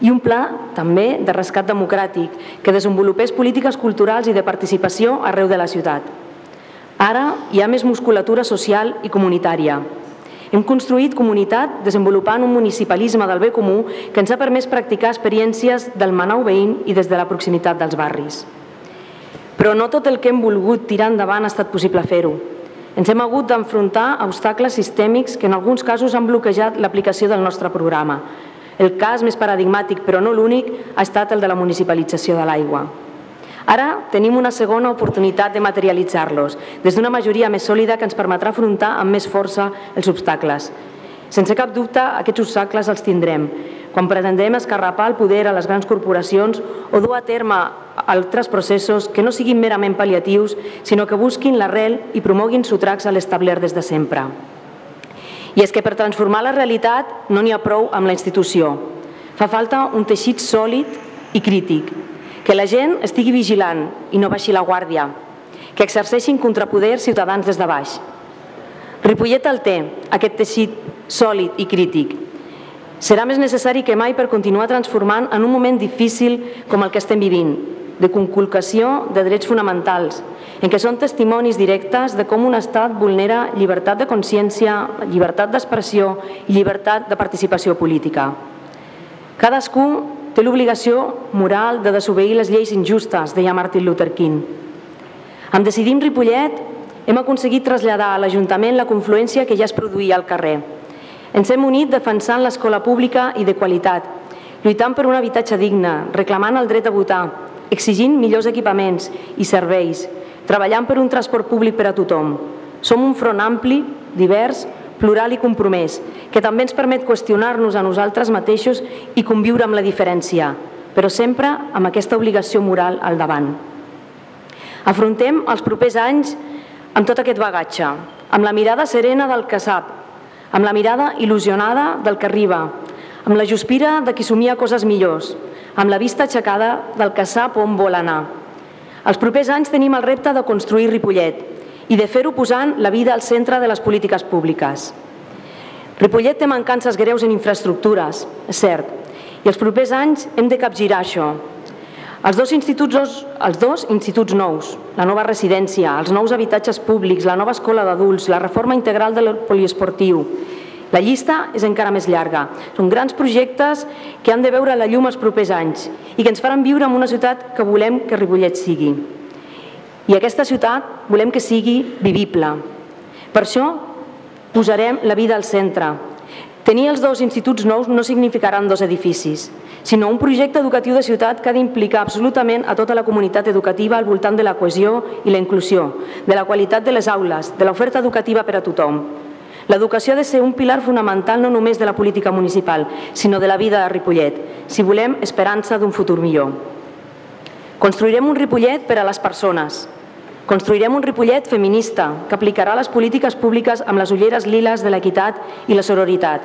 S20: i un pla també de rescat democràtic que desenvolupés polítiques culturals i de participació arreu de la ciutat. Ara hi ha més musculatura social i comunitària. Hem construït comunitat desenvolupant un municipalisme del bé comú que ens ha permès practicar experiències del Manau veïn i des de la proximitat dels barris. Però no tot el que hem volgut tirar endavant ha estat possible fer-ho. Ens hem hagut d'enfrontar a obstacles sistèmics que en alguns casos han bloquejat l'aplicació del nostre programa. El cas més paradigmàtic, però no l'únic, ha estat el de la municipalització de l'aigua. Ara tenim una segona oportunitat de materialitzar-los, des d'una majoria més sòlida que ens permetrà afrontar amb més força els obstacles. Sense cap dubte, aquests obstacles els tindrem. Quan pretendem escarrapar el poder a les grans corporacions o dur a terme altres processos que no siguin merament pal·liatius, sinó que busquin l'arrel i promoguin sotracs a l'establert des de sempre. I és que per transformar la realitat no n'hi ha prou amb la institució. Fa falta un teixit sòlid i crític, que la gent estigui vigilant i no baixi la guàrdia, que exerceixin contrapoders ciutadans des de baix. Ripollet el té, aquest teixit sòlid i crític. Serà més necessari que mai per continuar transformant en un moment difícil com el que estem vivint, de conculcació de drets fonamentals, en què són testimonis directes de com un estat vulnera llibertat de consciència, llibertat d'expressió i llibertat de participació política. Cadascú té l'obligació moral de desobeir les lleis injustes, deia Martin Luther King. Amb Decidim Ripollet hem aconseguit traslladar a l'Ajuntament la confluència que ja es produïa al carrer. Ens hem unit defensant l'escola pública i de qualitat, lluitant per un habitatge digne, reclamant el dret a votar, exigint millors equipaments i serveis, treballant per un transport públic per a tothom. Som un front ampli, divers, plural i compromès, que també ens permet qüestionar-nos a nosaltres mateixos i conviure amb la diferència, però sempre amb aquesta obligació moral al davant. Afrontem els propers anys amb tot aquest bagatge, amb la mirada serena del que sap, amb la mirada il·lusionada del que arriba, amb la juspira de qui somia coses millors, amb la vista aixecada del que sap on vol anar. Els propers anys tenim el repte de construir Ripollet, i de fer-ho posant la vida al centre de les polítiques públiques. Ripollet té mancances greus en infraestructures, és cert, i els propers anys hem de capgirar això. Els dos, instituts, els dos instituts nous, la nova residència, els nous habitatges públics, la nova escola d'adults, la reforma integral del poliesportiu, la llista és encara més llarga. Són grans projectes que han de veure la llum els propers anys i que ens faran viure en una ciutat que volem que Ripollet sigui. I aquesta ciutat volem que sigui vivible. Per això posarem la vida al centre. Tenir els dos instituts nous no significaran dos edificis, sinó un projecte educatiu de ciutat que ha d'implicar absolutament a tota la comunitat educativa al voltant de la cohesió i la inclusió, de la qualitat de les aules, de l'oferta educativa per a tothom. L'educació ha de ser un pilar fonamental no només de la política municipal, sinó de la vida de Ripollet, si volem esperança d'un futur millor. Construirem un Ripollet per a les persones, Construirem un Ripollet feminista que aplicarà les polítiques públiques amb les ulleres liles de l'equitat i la sororitat.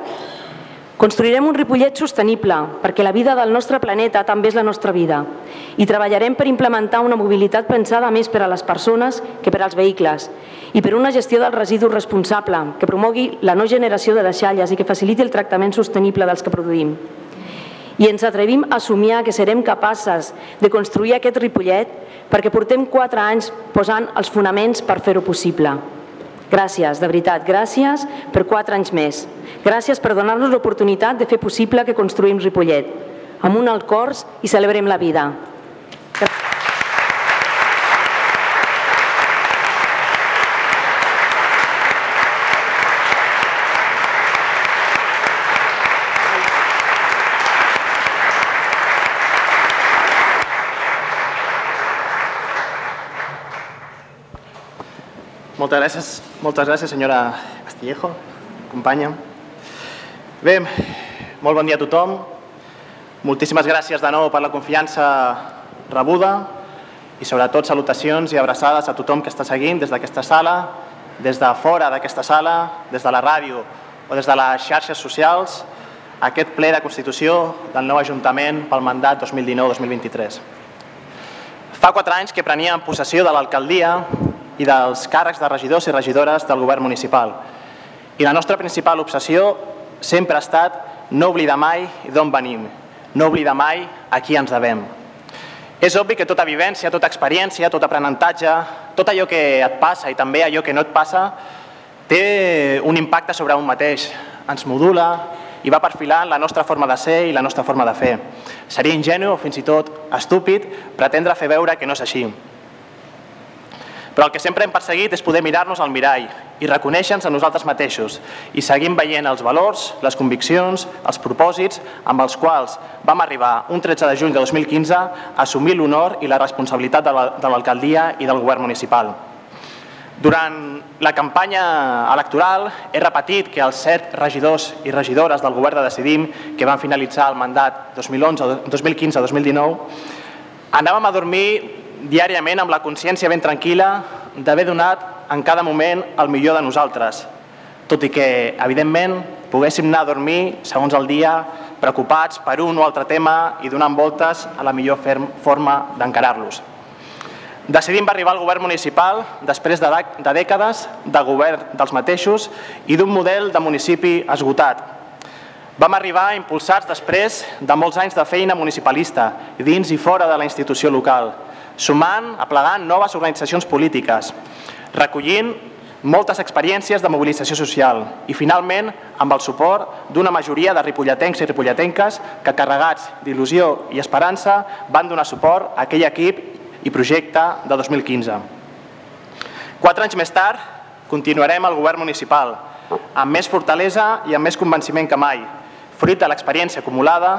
S20: Construirem un Ripollet sostenible, perquè la vida del nostre planeta també és la nostra vida. I treballarem per implementar una mobilitat pensada més per a les persones que per als vehicles i per una gestió del residu responsable que promogui la no generació de deixalles i que faciliti el tractament sostenible dels que produïm i ens atrevim a somiar que serem capaces de construir aquest Ripollet perquè portem quatre anys posant els fonaments per fer-ho possible. Gràcies, de veritat, gràcies per quatre anys més. Gràcies per donar-nos l'oportunitat de fer possible que construïm Ripollet. Amunt al cors i celebrem la vida.
S17: Moltes gràcies, moltes gràcies senyora Castillejo, companya. Bé, molt bon dia a tothom. Moltíssimes gràcies de nou per la confiança rebuda i sobretot salutacions i abraçades a tothom que està seguint des d'aquesta sala, des de fora d'aquesta sala, des de la ràdio o des de les xarxes socials, aquest ple de Constitució del nou Ajuntament pel mandat 2019-2023. Fa quatre anys que preníem possessió de l'alcaldia i dels càrrecs de regidors i regidores del govern municipal. I la nostra principal obsessió sempre ha estat no oblidar mai d'on venim, no oblidar mai a qui ens devem. És obvi que tota vivència, tota experiència, tot aprenentatge, tot allò que et passa i també allò que no et passa, té un impacte sobre un mateix, ens modula i va perfilant la nostra forma de ser i la nostra forma de fer. Seria ingenu o fins i tot estúpid pretendre fer veure que no és així. Però el que sempre hem perseguit és poder mirar-nos al mirall i reconèixer-nos a nosaltres mateixos i seguim veient els valors, les conviccions, els propòsits amb els quals vam arribar un 13 de juny de 2015 a assumir l'honor i la responsabilitat de l'alcaldia i del govern municipal. Durant la campanya electoral he repetit que els set regidors i regidores del govern de Decidim que van finalitzar el mandat 2015-2019 anàvem a dormir diàriament amb la consciència ben tranquil·la d'haver donat en cada moment el millor de nosaltres, tot i que, evidentment, poguéssim anar a dormir, segons el dia, preocupats per un o altre tema i donant voltes a la millor forma d'encarar-los. Decidim arribar al govern municipal després de, de dècades de govern dels mateixos i d'un model de municipi esgotat. Vam arribar impulsats després de molts anys de feina municipalista, dins i fora de la institució local, sumant, aplegant noves organitzacions polítiques, recollint moltes experiències de mobilització social i, finalment, amb el suport d'una majoria de ripolletencs i ripolletenques que, carregats d'il·lusió i esperança, van donar suport a aquell equip i projecte de 2015. Quatre anys més tard, continuarem al govern municipal, amb més fortalesa i amb més convenciment que mai, fruit de l'experiència acumulada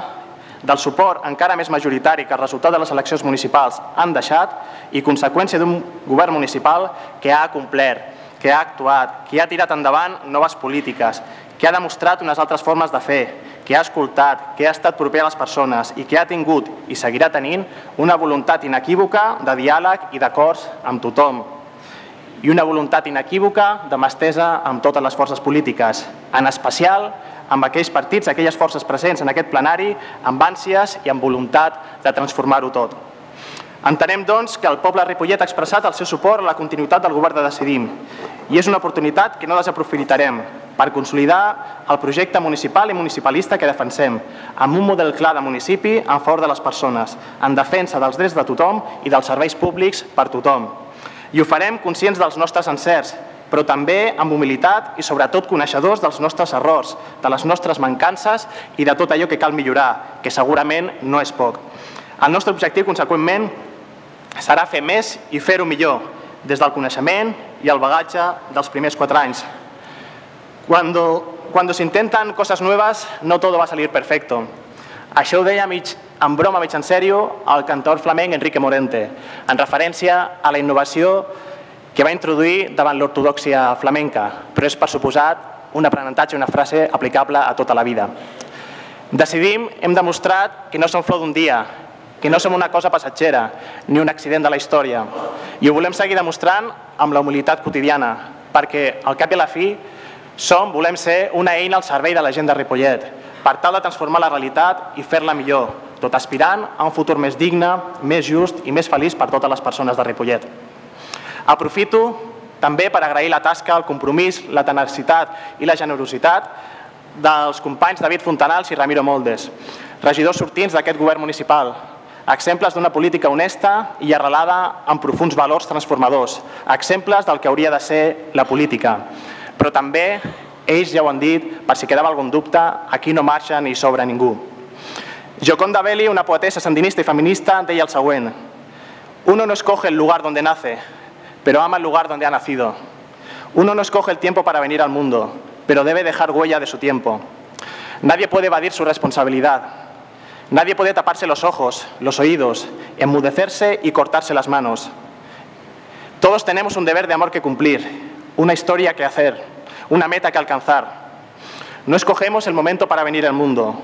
S17: del suport encara més majoritari que el resultat de les eleccions municipals han deixat i conseqüència d'un govern municipal que ha complert, que ha actuat, que ha tirat endavant noves polítiques, que ha demostrat unes altres formes de fer, que ha escoltat, que ha estat proper a les persones i que ha tingut i seguirà tenint una voluntat inequívoca de diàleg i d'acords amb tothom. I una voluntat inequívoca de mà estesa amb totes les forces polítiques, en especial amb aquells partits, aquelles forces presents en aquest plenari, amb ànsies i amb voluntat de transformar-ho tot. Entenem, doncs, que el poble Ripollet ha expressat el seu suport a la continuïtat del govern de Decidim i és una oportunitat que no desaprofitarem per consolidar el projecte municipal i municipalista que defensem, amb un model clar de municipi en favor de les persones, en defensa dels drets de tothom i dels serveis públics per tothom. I ho farem conscients dels nostres encerts, però també amb humilitat i sobretot coneixedors dels nostres errors, de les nostres mancances i de tot allò que cal millorar, que segurament no és poc. El nostre objectiu, conseqüentment, serà fer més i fer-ho millor, des del coneixement i el bagatge dels primers quatre anys. Cuando, intentan cosas nuevas, no todo va a salir perfecto. Això ho deia mig, en broma, mig en sèrio, el cantor flamenc Enrique Morente, en referència a la innovació que va introduir davant l'ortodoxia flamenca, però és per suposat un aprenentatge, una frase aplicable a tota la vida. Decidim, hem demostrat que no som flor d'un dia, que no som una cosa passatgera, ni un accident de la història. I ho volem seguir demostrant amb la humilitat quotidiana, perquè al cap i a la fi som, volem ser una eina al servei de la gent de Ripollet, per tal de transformar la realitat i fer-la millor, tot aspirant a un futur més digne, més just i més feliç per totes les persones de Ripollet. Aprofito també per agrair la tasca, el compromís, la tenacitat i la generositat dels companys David Fontanals i Ramiro Moldes, regidors sortins d'aquest govern municipal, exemples d'una política honesta i arrelada en profuns valors transformadors, exemples del que hauria de ser la política. Però també, ells ja ho han dit, per si quedava algun dubte, aquí no marxa ni sobra ningú. Joconda Belli, una poetessa sandinista i feminista, deia el següent Uno no escoge el lugar donde nace, pero ama el lugar donde ha nacido. Uno no escoge el tiempo para venir al mundo, pero debe dejar huella de su tiempo. Nadie puede evadir su responsabilidad. Nadie puede taparse los ojos, los oídos, enmudecerse y cortarse las manos. Todos tenemos un deber de amor que cumplir, una historia que hacer, una meta que alcanzar. No escogemos el momento para venir al mundo.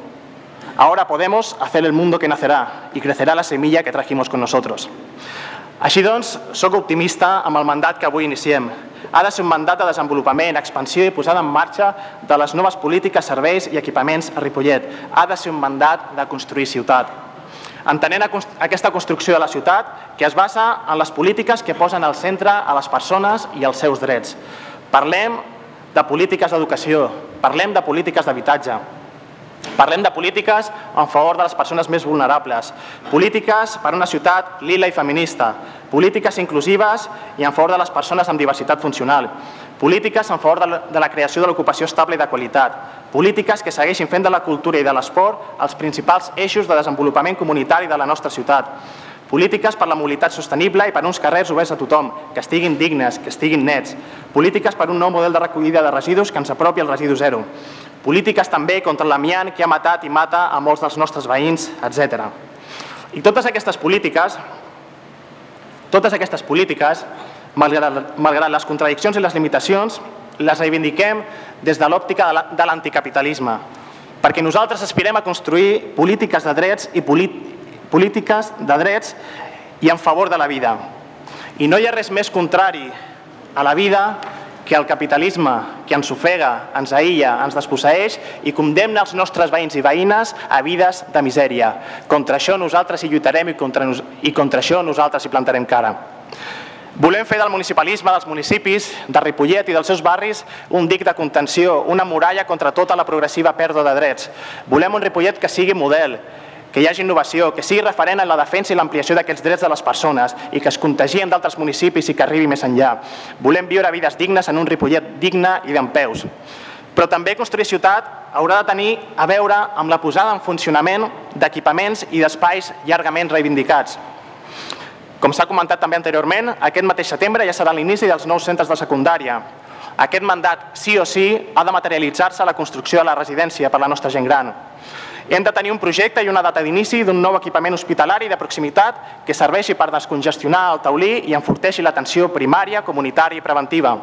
S17: Ahora podemos hacer el mundo que nacerá y crecerá la semilla que trajimos con nosotros. Així doncs, sóc optimista amb el mandat que avui iniciem. Ha de ser un mandat de desenvolupament, expansió i posada en marxa de les noves polítiques, serveis i equipaments a Ripollet. Ha de ser un mandat de construir ciutat. entenent aquesta construcció de la ciutat que es basa en les polítiques que posen al centre a les persones i els seus drets. Parlem de polítiques d'educació, parlem de polítiques d'habitatge, Parlem de polítiques en favor de les persones més vulnerables, polítiques per una ciutat lila i feminista, polítiques inclusives i en favor de les persones amb diversitat funcional, polítiques en favor de la creació de l'ocupació estable i de qualitat, polítiques que segueixin fent de la cultura i de l'esport els principals eixos de desenvolupament comunitari de la nostra ciutat, polítiques per la mobilitat sostenible i per uns carrers oberts a tothom, que estiguin dignes, que estiguin nets, polítiques per un nou model de recollida de residus que ens apropi al residu zero, polítiques també contra l'amiant que ha matat i mata a molts dels nostres veïns, etc. I totes aquestes polítiques, totes aquestes polítiques, malgrat, malgrat les contradiccions i les limitacions, les reivindiquem des de l'òptica de l'anticapitalisme, perquè nosaltres aspirem a construir polítiques de drets i polítiques de drets i en favor de la vida. I no hi ha res més contrari a la vida que el capitalisme que ens ofega, ens aïlla, ens desposseeix i condemna els nostres veïns i veïnes a vides de misèria. Contra això nosaltres hi lluitarem i contra, i contra això nosaltres hi plantarem cara. Volem fer del municipalisme dels municipis, de Ripollet i dels seus barris un dic de contenció, una muralla contra tota la progressiva pèrdua de drets. Volem un Ripollet que sigui model, que hi hagi innovació, que sigui referent en la defensa i l'ampliació d'aquests drets de les persones i que es contagien d'altres municipis i que arribi més enllà. Volem viure vides dignes en un Ripollet digne i d'en peus. Però també construir ciutat haurà de tenir a veure amb la posada en funcionament d'equipaments i d'espais llargament reivindicats. Com s'ha comentat també anteriorment, aquest mateix setembre ja serà l'inici dels nous centres de secundària. Aquest mandat, sí o sí, ha de materialitzar-se a la construcció de la residència per la nostra gent gran. Hem de tenir un projecte i una data d'inici d'un nou equipament hospitalari de proximitat que serveixi per descongestionar el taulí i enforteixi l'atenció primària, comunitària i preventiva.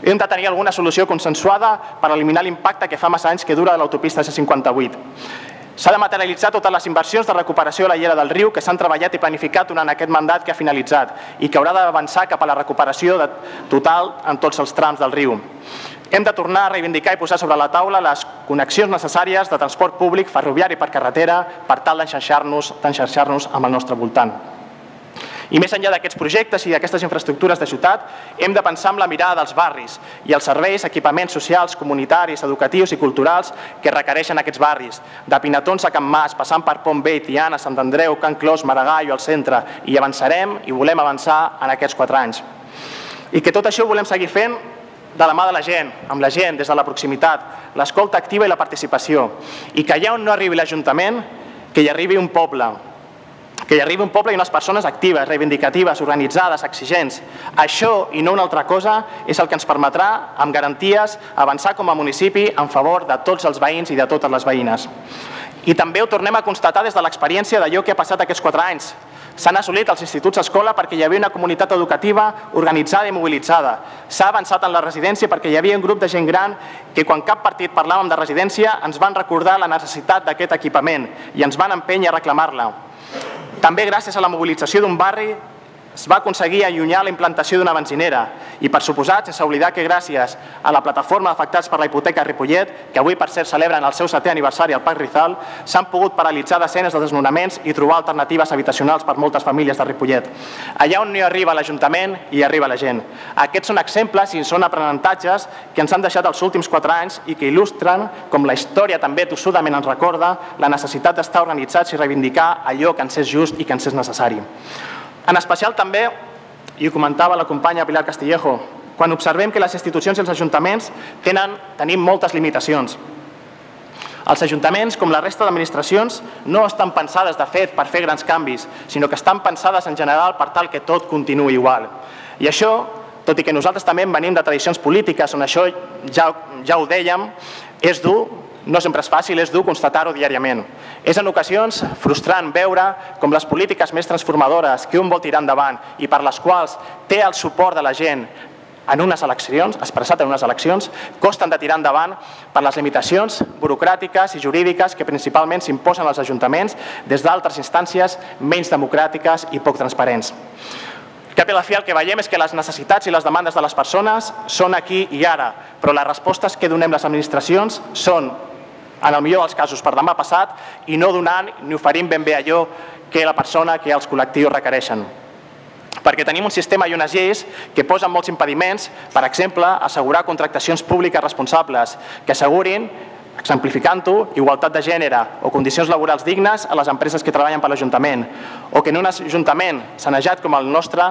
S17: Hem de tenir alguna solució consensuada per eliminar l'impacte que fa massa anys que dura l'autopista C58. S'ha de materialitzar totes les inversions de recuperació de la llera del riu que s'han treballat i planificat durant aquest mandat que ha finalitzat i que haurà d'avançar cap a la recuperació total en tots els trams del riu. Hem de tornar a reivindicar i posar sobre la taula les connexions necessàries de transport públic, ferroviari per carretera per tal d'enxarxar-nos amb el nostre voltant. I més enllà d'aquests projectes i d'aquestes infraestructures de ciutat, hem de pensar en la mirada dels barris i els serveis, equipaments socials, comunitaris, educatius i culturals que requereixen aquests barris, de Pinatons a Can Mas, passant per Pont Vell, Tiana, Sant Andreu, Can Clos, Maragall o al centre, i avançarem i volem avançar en aquests quatre anys. I que tot això ho volem seguir fent de la mà de la gent, amb la gent, des de la proximitat, l'escolta activa i la participació. I que allà on no arribi l'Ajuntament, que hi arribi un poble, que hi arribi un poble i unes persones actives, reivindicatives, organitzades, exigents. Això i no una altra cosa és el que ens permetrà, amb garanties, avançar com a municipi en favor de tots els veïns i de totes les veïnes. I també ho tornem a constatar des de l'experiència d'allò que ha passat aquests quatre anys, S'han assolit els instituts escola perquè hi havia una comunitat educativa organitzada i mobilitzada. S'ha avançat en la residència perquè hi havia un grup de gent gran que quan cap partit parlàvem de residència ens van recordar la necessitat d'aquest equipament i ens van empènyer a reclamar-la. També gràcies a la mobilització d'un barri es va aconseguir allunyar la implantació d'una benzinera i, per suposat, sense oblidar que gràcies a la plataforma d'afectats per la hipoteca Ripollet, que avui, per cert, celebren el seu setè aniversari al Parc Rizal, s'han pogut paralitzar desenes de desnonaments i trobar alternatives habitacionals per moltes famílies de Ripollet. Allà on no hi arriba l'Ajuntament, hi arriba la gent. Aquests són exemples i són aprenentatges que ens han deixat els últims quatre anys i que il·lustren, com la història també tossudament ens recorda, la necessitat d'estar organitzats i reivindicar allò que ens és just i que ens és necessari. En especial també, i ho comentava la companya Pilar Castillejo, quan observem que les institucions i els ajuntaments tenen, tenim moltes limitacions. Els ajuntaments, com la resta d'administracions, no estan pensades, de fet, per fer grans canvis, sinó que estan pensades en general per tal que tot continuï igual. I això, tot i que nosaltres també venim de tradicions polítiques on això ja, ja ho dèiem, és dur no sempre és fàcil, és dur constatar-ho diàriament. És en ocasions frustrant veure com les polítiques més transformadores que un vol tirar endavant i per les quals té el suport de la gent en unes eleccions, expressat en unes eleccions, costen de tirar endavant per les limitacions burocràtiques i jurídiques que principalment s'imposen als ajuntaments des d'altres instàncies menys democràtiques i poc transparents. Cap i la fi el que veiem és que les necessitats i les demandes de les persones són aquí i ara, però les respostes que donem les administracions són en el millor dels casos per demà passat i no donant ni oferint ben bé allò que la persona, que els col·lectius requereixen. Perquè tenim un sistema i unes lleis que posen molts impediments, per exemple, assegurar contractacions públiques responsables que assegurin exemplificant-ho, igualtat de gènere o condicions laborals dignes a les empreses que treballen per l'Ajuntament, o que en un ajuntament sanejat com el nostre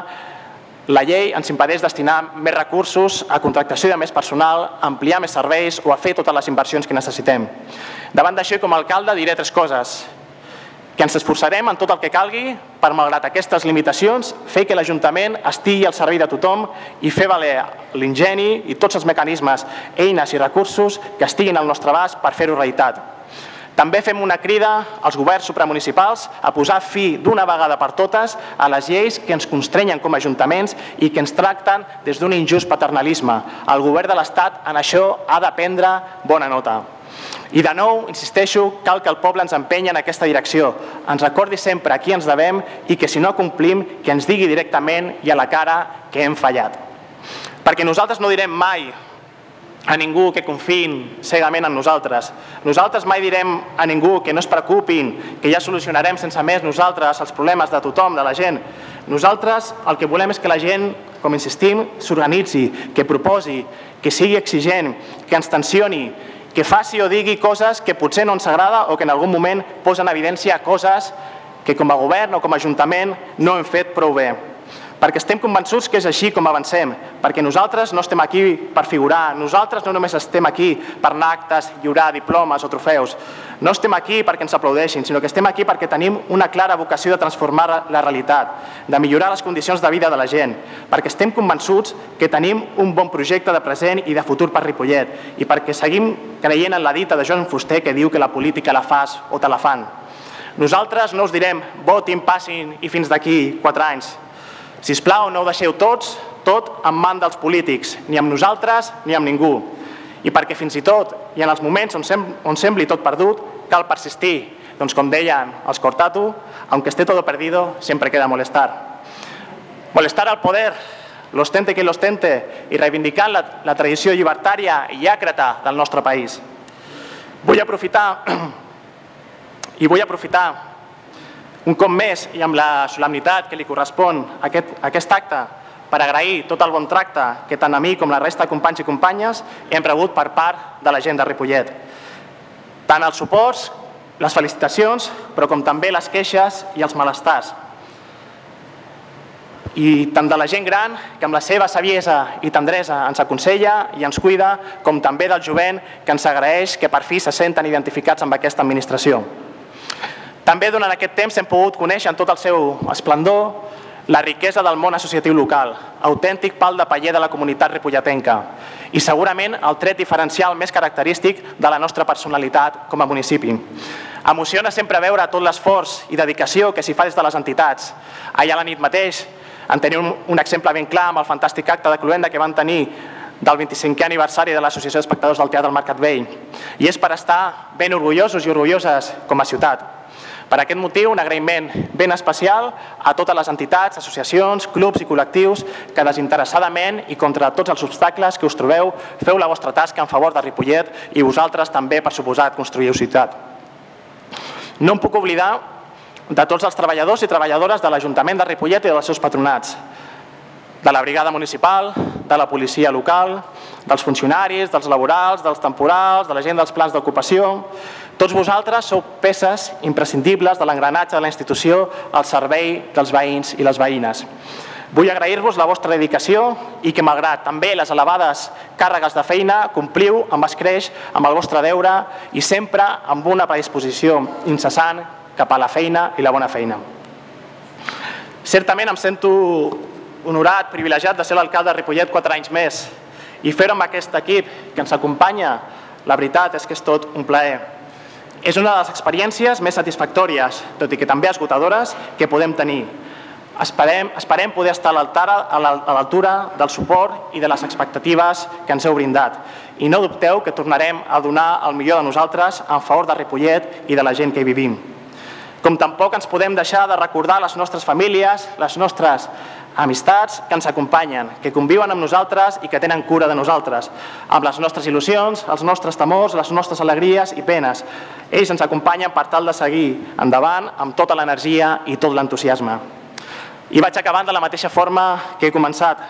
S17: la llei ens impedeix destinar més recursos a contractació de més personal, a ampliar més serveis o a fer totes les inversions que necessitem. Davant d'això, com a alcalde, diré tres coses que ens esforçarem en tot el que calgui per, malgrat aquestes limitacions, fer que l'Ajuntament estigui al servei de tothom i fer valer l'ingeni i tots els mecanismes, eines i recursos que estiguin al nostre abast per fer-ho realitat. També fem una crida als governs supramunicipals a posar fi d'una vegada per totes a les lleis que ens constrenyen com a ajuntaments i que ens tracten des d'un injust paternalisme. El govern de l'Estat en això ha de prendre bona nota. I de nou, insisteixo, cal que el poble ens empenyi en aquesta direcció, ens recordi sempre a qui ens devem i que si no complim, que ens digui directament i a la cara que hem fallat. Perquè nosaltres no direm mai a ningú que confiïn cegament en nosaltres. Nosaltres mai direm a ningú que no es preocupin, que ja solucionarem sense més nosaltres els problemes de tothom, de la gent. Nosaltres el que volem és que la gent, com insistim, s'organitzi, que proposi, que sigui exigent, que ens tensioni, que faci o digui coses que potser no ens agrada o que en algun moment posen en evidència coses que com a govern o com a ajuntament no hem fet prou bé. Perquè estem convençuts que és així com avancem, perquè nosaltres no estem aquí per figurar, nosaltres no només estem aquí per anar actes, lliurar diplomes o trofeus, no estem aquí perquè ens aplaudeixin, sinó que estem aquí perquè tenim una clara vocació de transformar la realitat, de millorar les condicions de vida de la gent, perquè estem convençuts que tenim un bon projecte de present i de futur per Ripollet i perquè seguim creient en la dita de Joan Fuster que diu que la política la fas o te la fan. Nosaltres no us direm votin, passin i fins d'aquí quatre anys. Si us plau, no ho deixeu tots, tot en man dels polítics, ni amb nosaltres ni amb ningú. I perquè fins i tot, i en els moments on, sem on sembli tot perdut, cal persistir. Doncs com deien els Cortatu, aunque esté todo perdido, siempre queda molestar. Molestar al poder, l'ostente que l'ostente, i reivindicant la, la tradició llibertària i àcrata del nostre país. Vull aprofitar i vull aprofitar un cop més i amb la solemnitat que li correspon aquest, aquest acte per agrair tot el bon tracte que tant a mi com la resta de companys i companyes hem rebut per part de la gent de Ripollet. Tant els suports, les felicitacions, però com també les queixes i els malestars. I tant de la gent gran, que amb la seva saviesa i tendresa ens aconsella i ens cuida, com també del jovent, que ens agraeix que per fi se senten identificats amb aquesta administració. També durant aquest temps hem pogut conèixer en tot el seu esplendor la riquesa del món associatiu local, autèntic pal de paller de la comunitat ripolletenca i segurament el tret diferencial més característic de la nostra personalitat com a municipi. Emociona sempre veure tot l'esforç i dedicació que s'hi fa des de les entitats. Allà a la nit mateix en tenim un exemple ben clar amb el fantàstic acte de Cluenda que van tenir del 25è aniversari de l'Associació d'Espectadors del Teatre del Mercat Vell. I és per estar ben orgullosos i orgulloses com a ciutat. Per aquest motiu, un agraïment ben especial a totes les entitats, associacions, clubs i col·lectius que desinteressadament i contra tots els obstacles que us trobeu feu la vostra tasca en favor de Ripollet i vosaltres també, per suposat, construïu ciutat. No em puc oblidar de tots els treballadors i treballadores de l'Ajuntament de Ripollet i dels seus patronats, de la brigada municipal, de la policia local, dels funcionaris, dels laborals, dels temporals, de la gent dels plans d'ocupació, tots vosaltres sou peces imprescindibles de l'engranatge de la institució al servei dels veïns i les veïnes. Vull agrair-vos la vostra dedicació i que, malgrat també les elevades càrregues de feina, compliu amb escreix amb el vostre deure i sempre amb una predisposició incessant cap a la feina i la bona feina. Certament em sento honorat, privilegiat de ser l'alcalde de Ripollet quatre anys més i fer-ho amb aquest equip que ens acompanya, la veritat és que és tot un plaer. És una de les experiències més satisfactòries, tot i que també esgotadores, que podem tenir. Esperem, esperem poder estar a l'altura del suport i de les expectatives que ens heu brindat. I no dubteu que tornarem a donar el millor de nosaltres en favor de Ripollet i de la gent que hi vivim. Com tampoc ens podem deixar de recordar les nostres famílies, les nostres amistats que ens acompanyen, que conviuen amb nosaltres i que tenen cura de nosaltres, amb les nostres il·lusions, els nostres temors, les nostres alegries i penes. Ells ens acompanyen per tal de seguir endavant amb tota l'energia i tot l'entusiasme. I vaig acabant de la mateixa forma que he començat,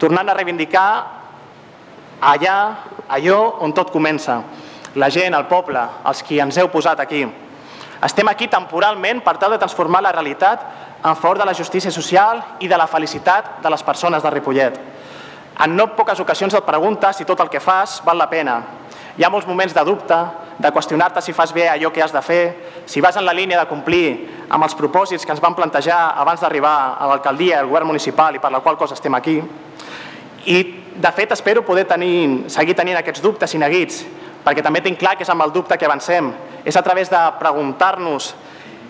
S17: tornant a reivindicar allà, allò on tot comença, la gent, el poble, els qui ens heu posat aquí. Estem aquí temporalment per tal de transformar la realitat en favor de la justícia social i de la felicitat de les persones de Ripollet. En no poques ocasions et preguntes si tot el que fas val la pena. Hi ha molts moments de dubte, de qüestionar-te si fas bé allò que has de fer, si vas en la línia de complir amb els propòsits que ens van plantejar abans d'arribar a l'alcaldia, al govern municipal i per la qual cosa estem aquí. I, de fet, espero poder tenir, seguir tenint aquests dubtes i neguits, perquè també tinc clar que és amb el dubte que avancem. És a través de preguntar-nos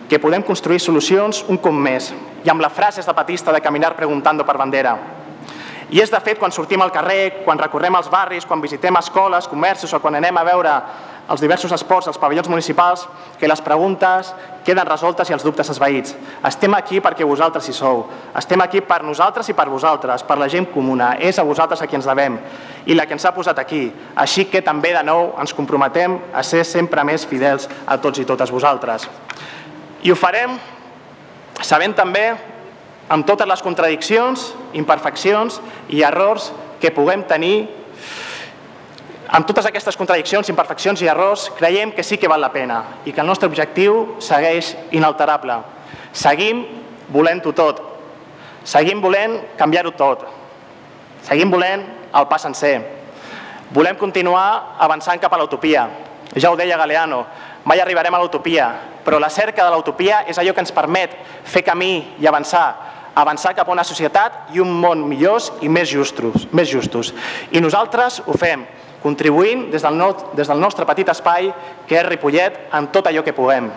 S17: que podem construir solucions un cop més, i amb la frase zapatista de caminar preguntando per bandera. I és de fet quan sortim al carrer, quan recorrem els barris, quan visitem escoles, comerços o quan anem a veure els diversos esports, els pavellons municipals, que les preguntes queden resoltes i els dubtes esvaïts. Estem aquí perquè vosaltres hi sou. Estem aquí per nosaltres i per vosaltres, per la gent comuna. És a vosaltres a qui ens devem i la que ens ha posat aquí. Així que també de nou ens comprometem a ser sempre més fidels a tots i totes vosaltres. I ho farem sabent també amb totes les contradiccions, imperfeccions i errors que puguem tenir amb totes aquestes contradiccions, imperfeccions i errors, creiem que sí que val la pena i que el nostre objectiu segueix inalterable. Seguim volent-ho tot. Seguim volent canviar-ho tot. Seguim volent el pas sencer. Volem continuar avançant cap a l'utopia. Ja ho deia Galeano, mai arribarem a l'utopia, però la cerca de l'utopia és allò que ens permet fer camí i avançar, avançar cap a una societat i un món millors i més justos. Més justos. I nosaltres ho fem, contribuint des del, no, des del nostre petit espai, que és Ripollet, en tot allò que puguem.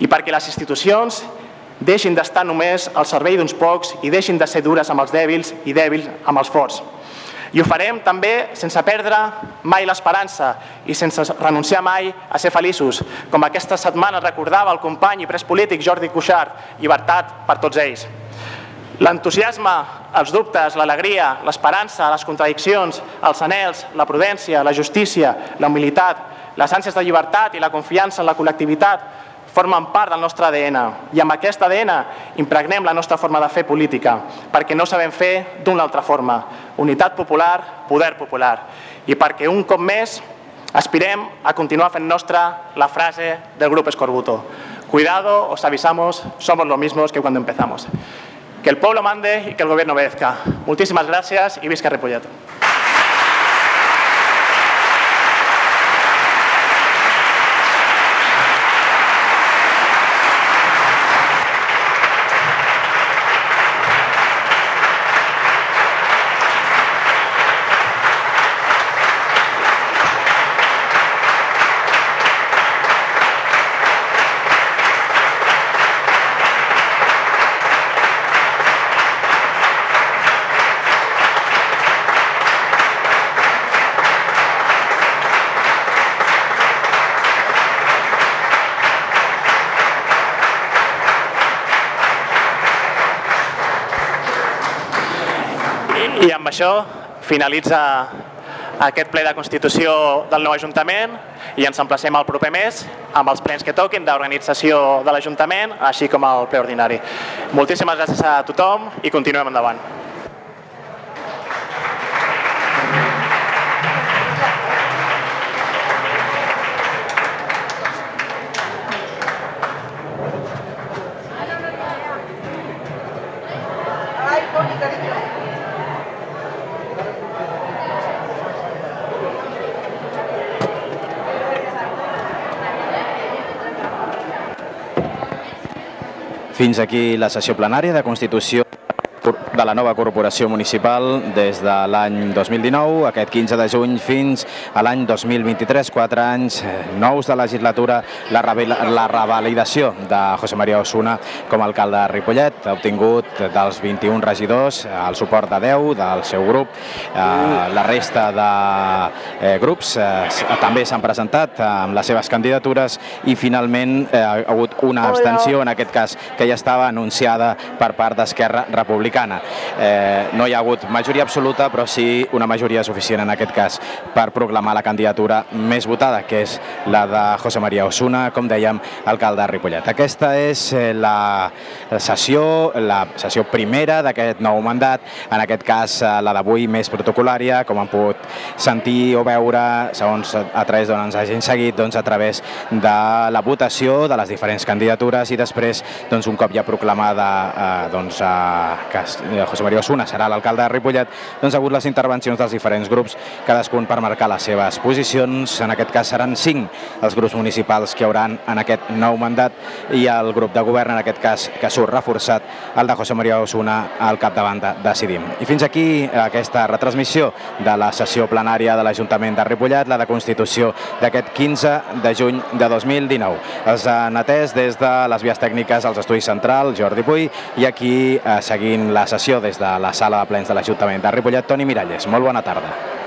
S17: I perquè les institucions deixin d'estar només al servei d'uns pocs i deixin de ser dures amb els dèbils i dèbils amb els forts. I ho farem també sense perdre mai l'esperança i sense renunciar mai a ser feliços, com aquesta setmana recordava el company i pres polític Jordi Cuixart, llibertat per tots ells. L'entusiasme, els dubtes, l'alegria, l'esperança, les contradiccions, els anels, la prudència, la justícia, la humilitat, les ànsies de llibertat i la confiança en la col·lectivitat formen part del nostre ADN i amb aquest ADN impregnem la nostra forma de fer política perquè no sabem fer d'una altra forma. Unitat popular, poder popular. I perquè un cop més aspirem a continuar fent nostra la frase del grup Escorbuto. Cuidado, os avisamos, somos los mismos que cuando empezamos. Que el pueblo mande y que el gobierno obedezca. Muchísimas gracias y visca Repollet. Això finalitza aquest ple de Constitució del nou Ajuntament i ens emplacem al proper mes amb els plens que toquin d'organització de l'Ajuntament, així com el ple ordinari. Moltíssimes gràcies a tothom i continuem endavant.
S1: Fins aquí la sessió plenària de Constitució de la nova corporació municipal des de l'any 2019, aquest 15 de juny, fins a l'any 2023, quatre anys eh, nous de legislatura, la, la revalidació de José María Osuna com a alcalde de Ripollet, ha obtingut dels 21 regidors el suport de 10 del seu grup, eh, la resta de eh, grups eh, també s'han presentat amb les seves candidatures i finalment eh, ha hagut una abstenció, en aquest cas que ja estava anunciada per part d'Esquerra Republicana republicana. Eh, no hi ha hagut majoria absoluta, però sí una majoria suficient en aquest cas per proclamar la candidatura més votada, que és la de José María Osuna, com dèiem, alcalde de Ripollet. Aquesta és eh, la sessió, la sessió primera d'aquest nou mandat, en aquest cas eh, la d'avui més protocolària, com han pogut sentir o veure, segons a través d'on ens hagin seguit, doncs, a través de la votació de les diferents candidatures i després, doncs, un cop ja proclamada eh, doncs, eh, que José María Osuna serà l'alcalde de Ripollet, doncs, ha hagut les intervencions dels diferents grups, cadascun per marcar les seves posicions. En aquest cas seran cinc els grups municipals que hauran en aquest nou mandat i el grup de govern, en aquest cas, que surt reforçat, el de José María Osuna al capdavant de Decidim. I fins aquí aquesta retransmissió de la sessió plenària de l'Ajuntament de Ripollet, la de Constitució d'aquest 15 de juny de 2019. Els han atès des de les vies tècniques als estudis central, Jordi Puy, i aquí, eh, seguint la sessió des de la sala de plens de l'Ajuntament de Ripollet, Toni Miralles. Molt bona tarda.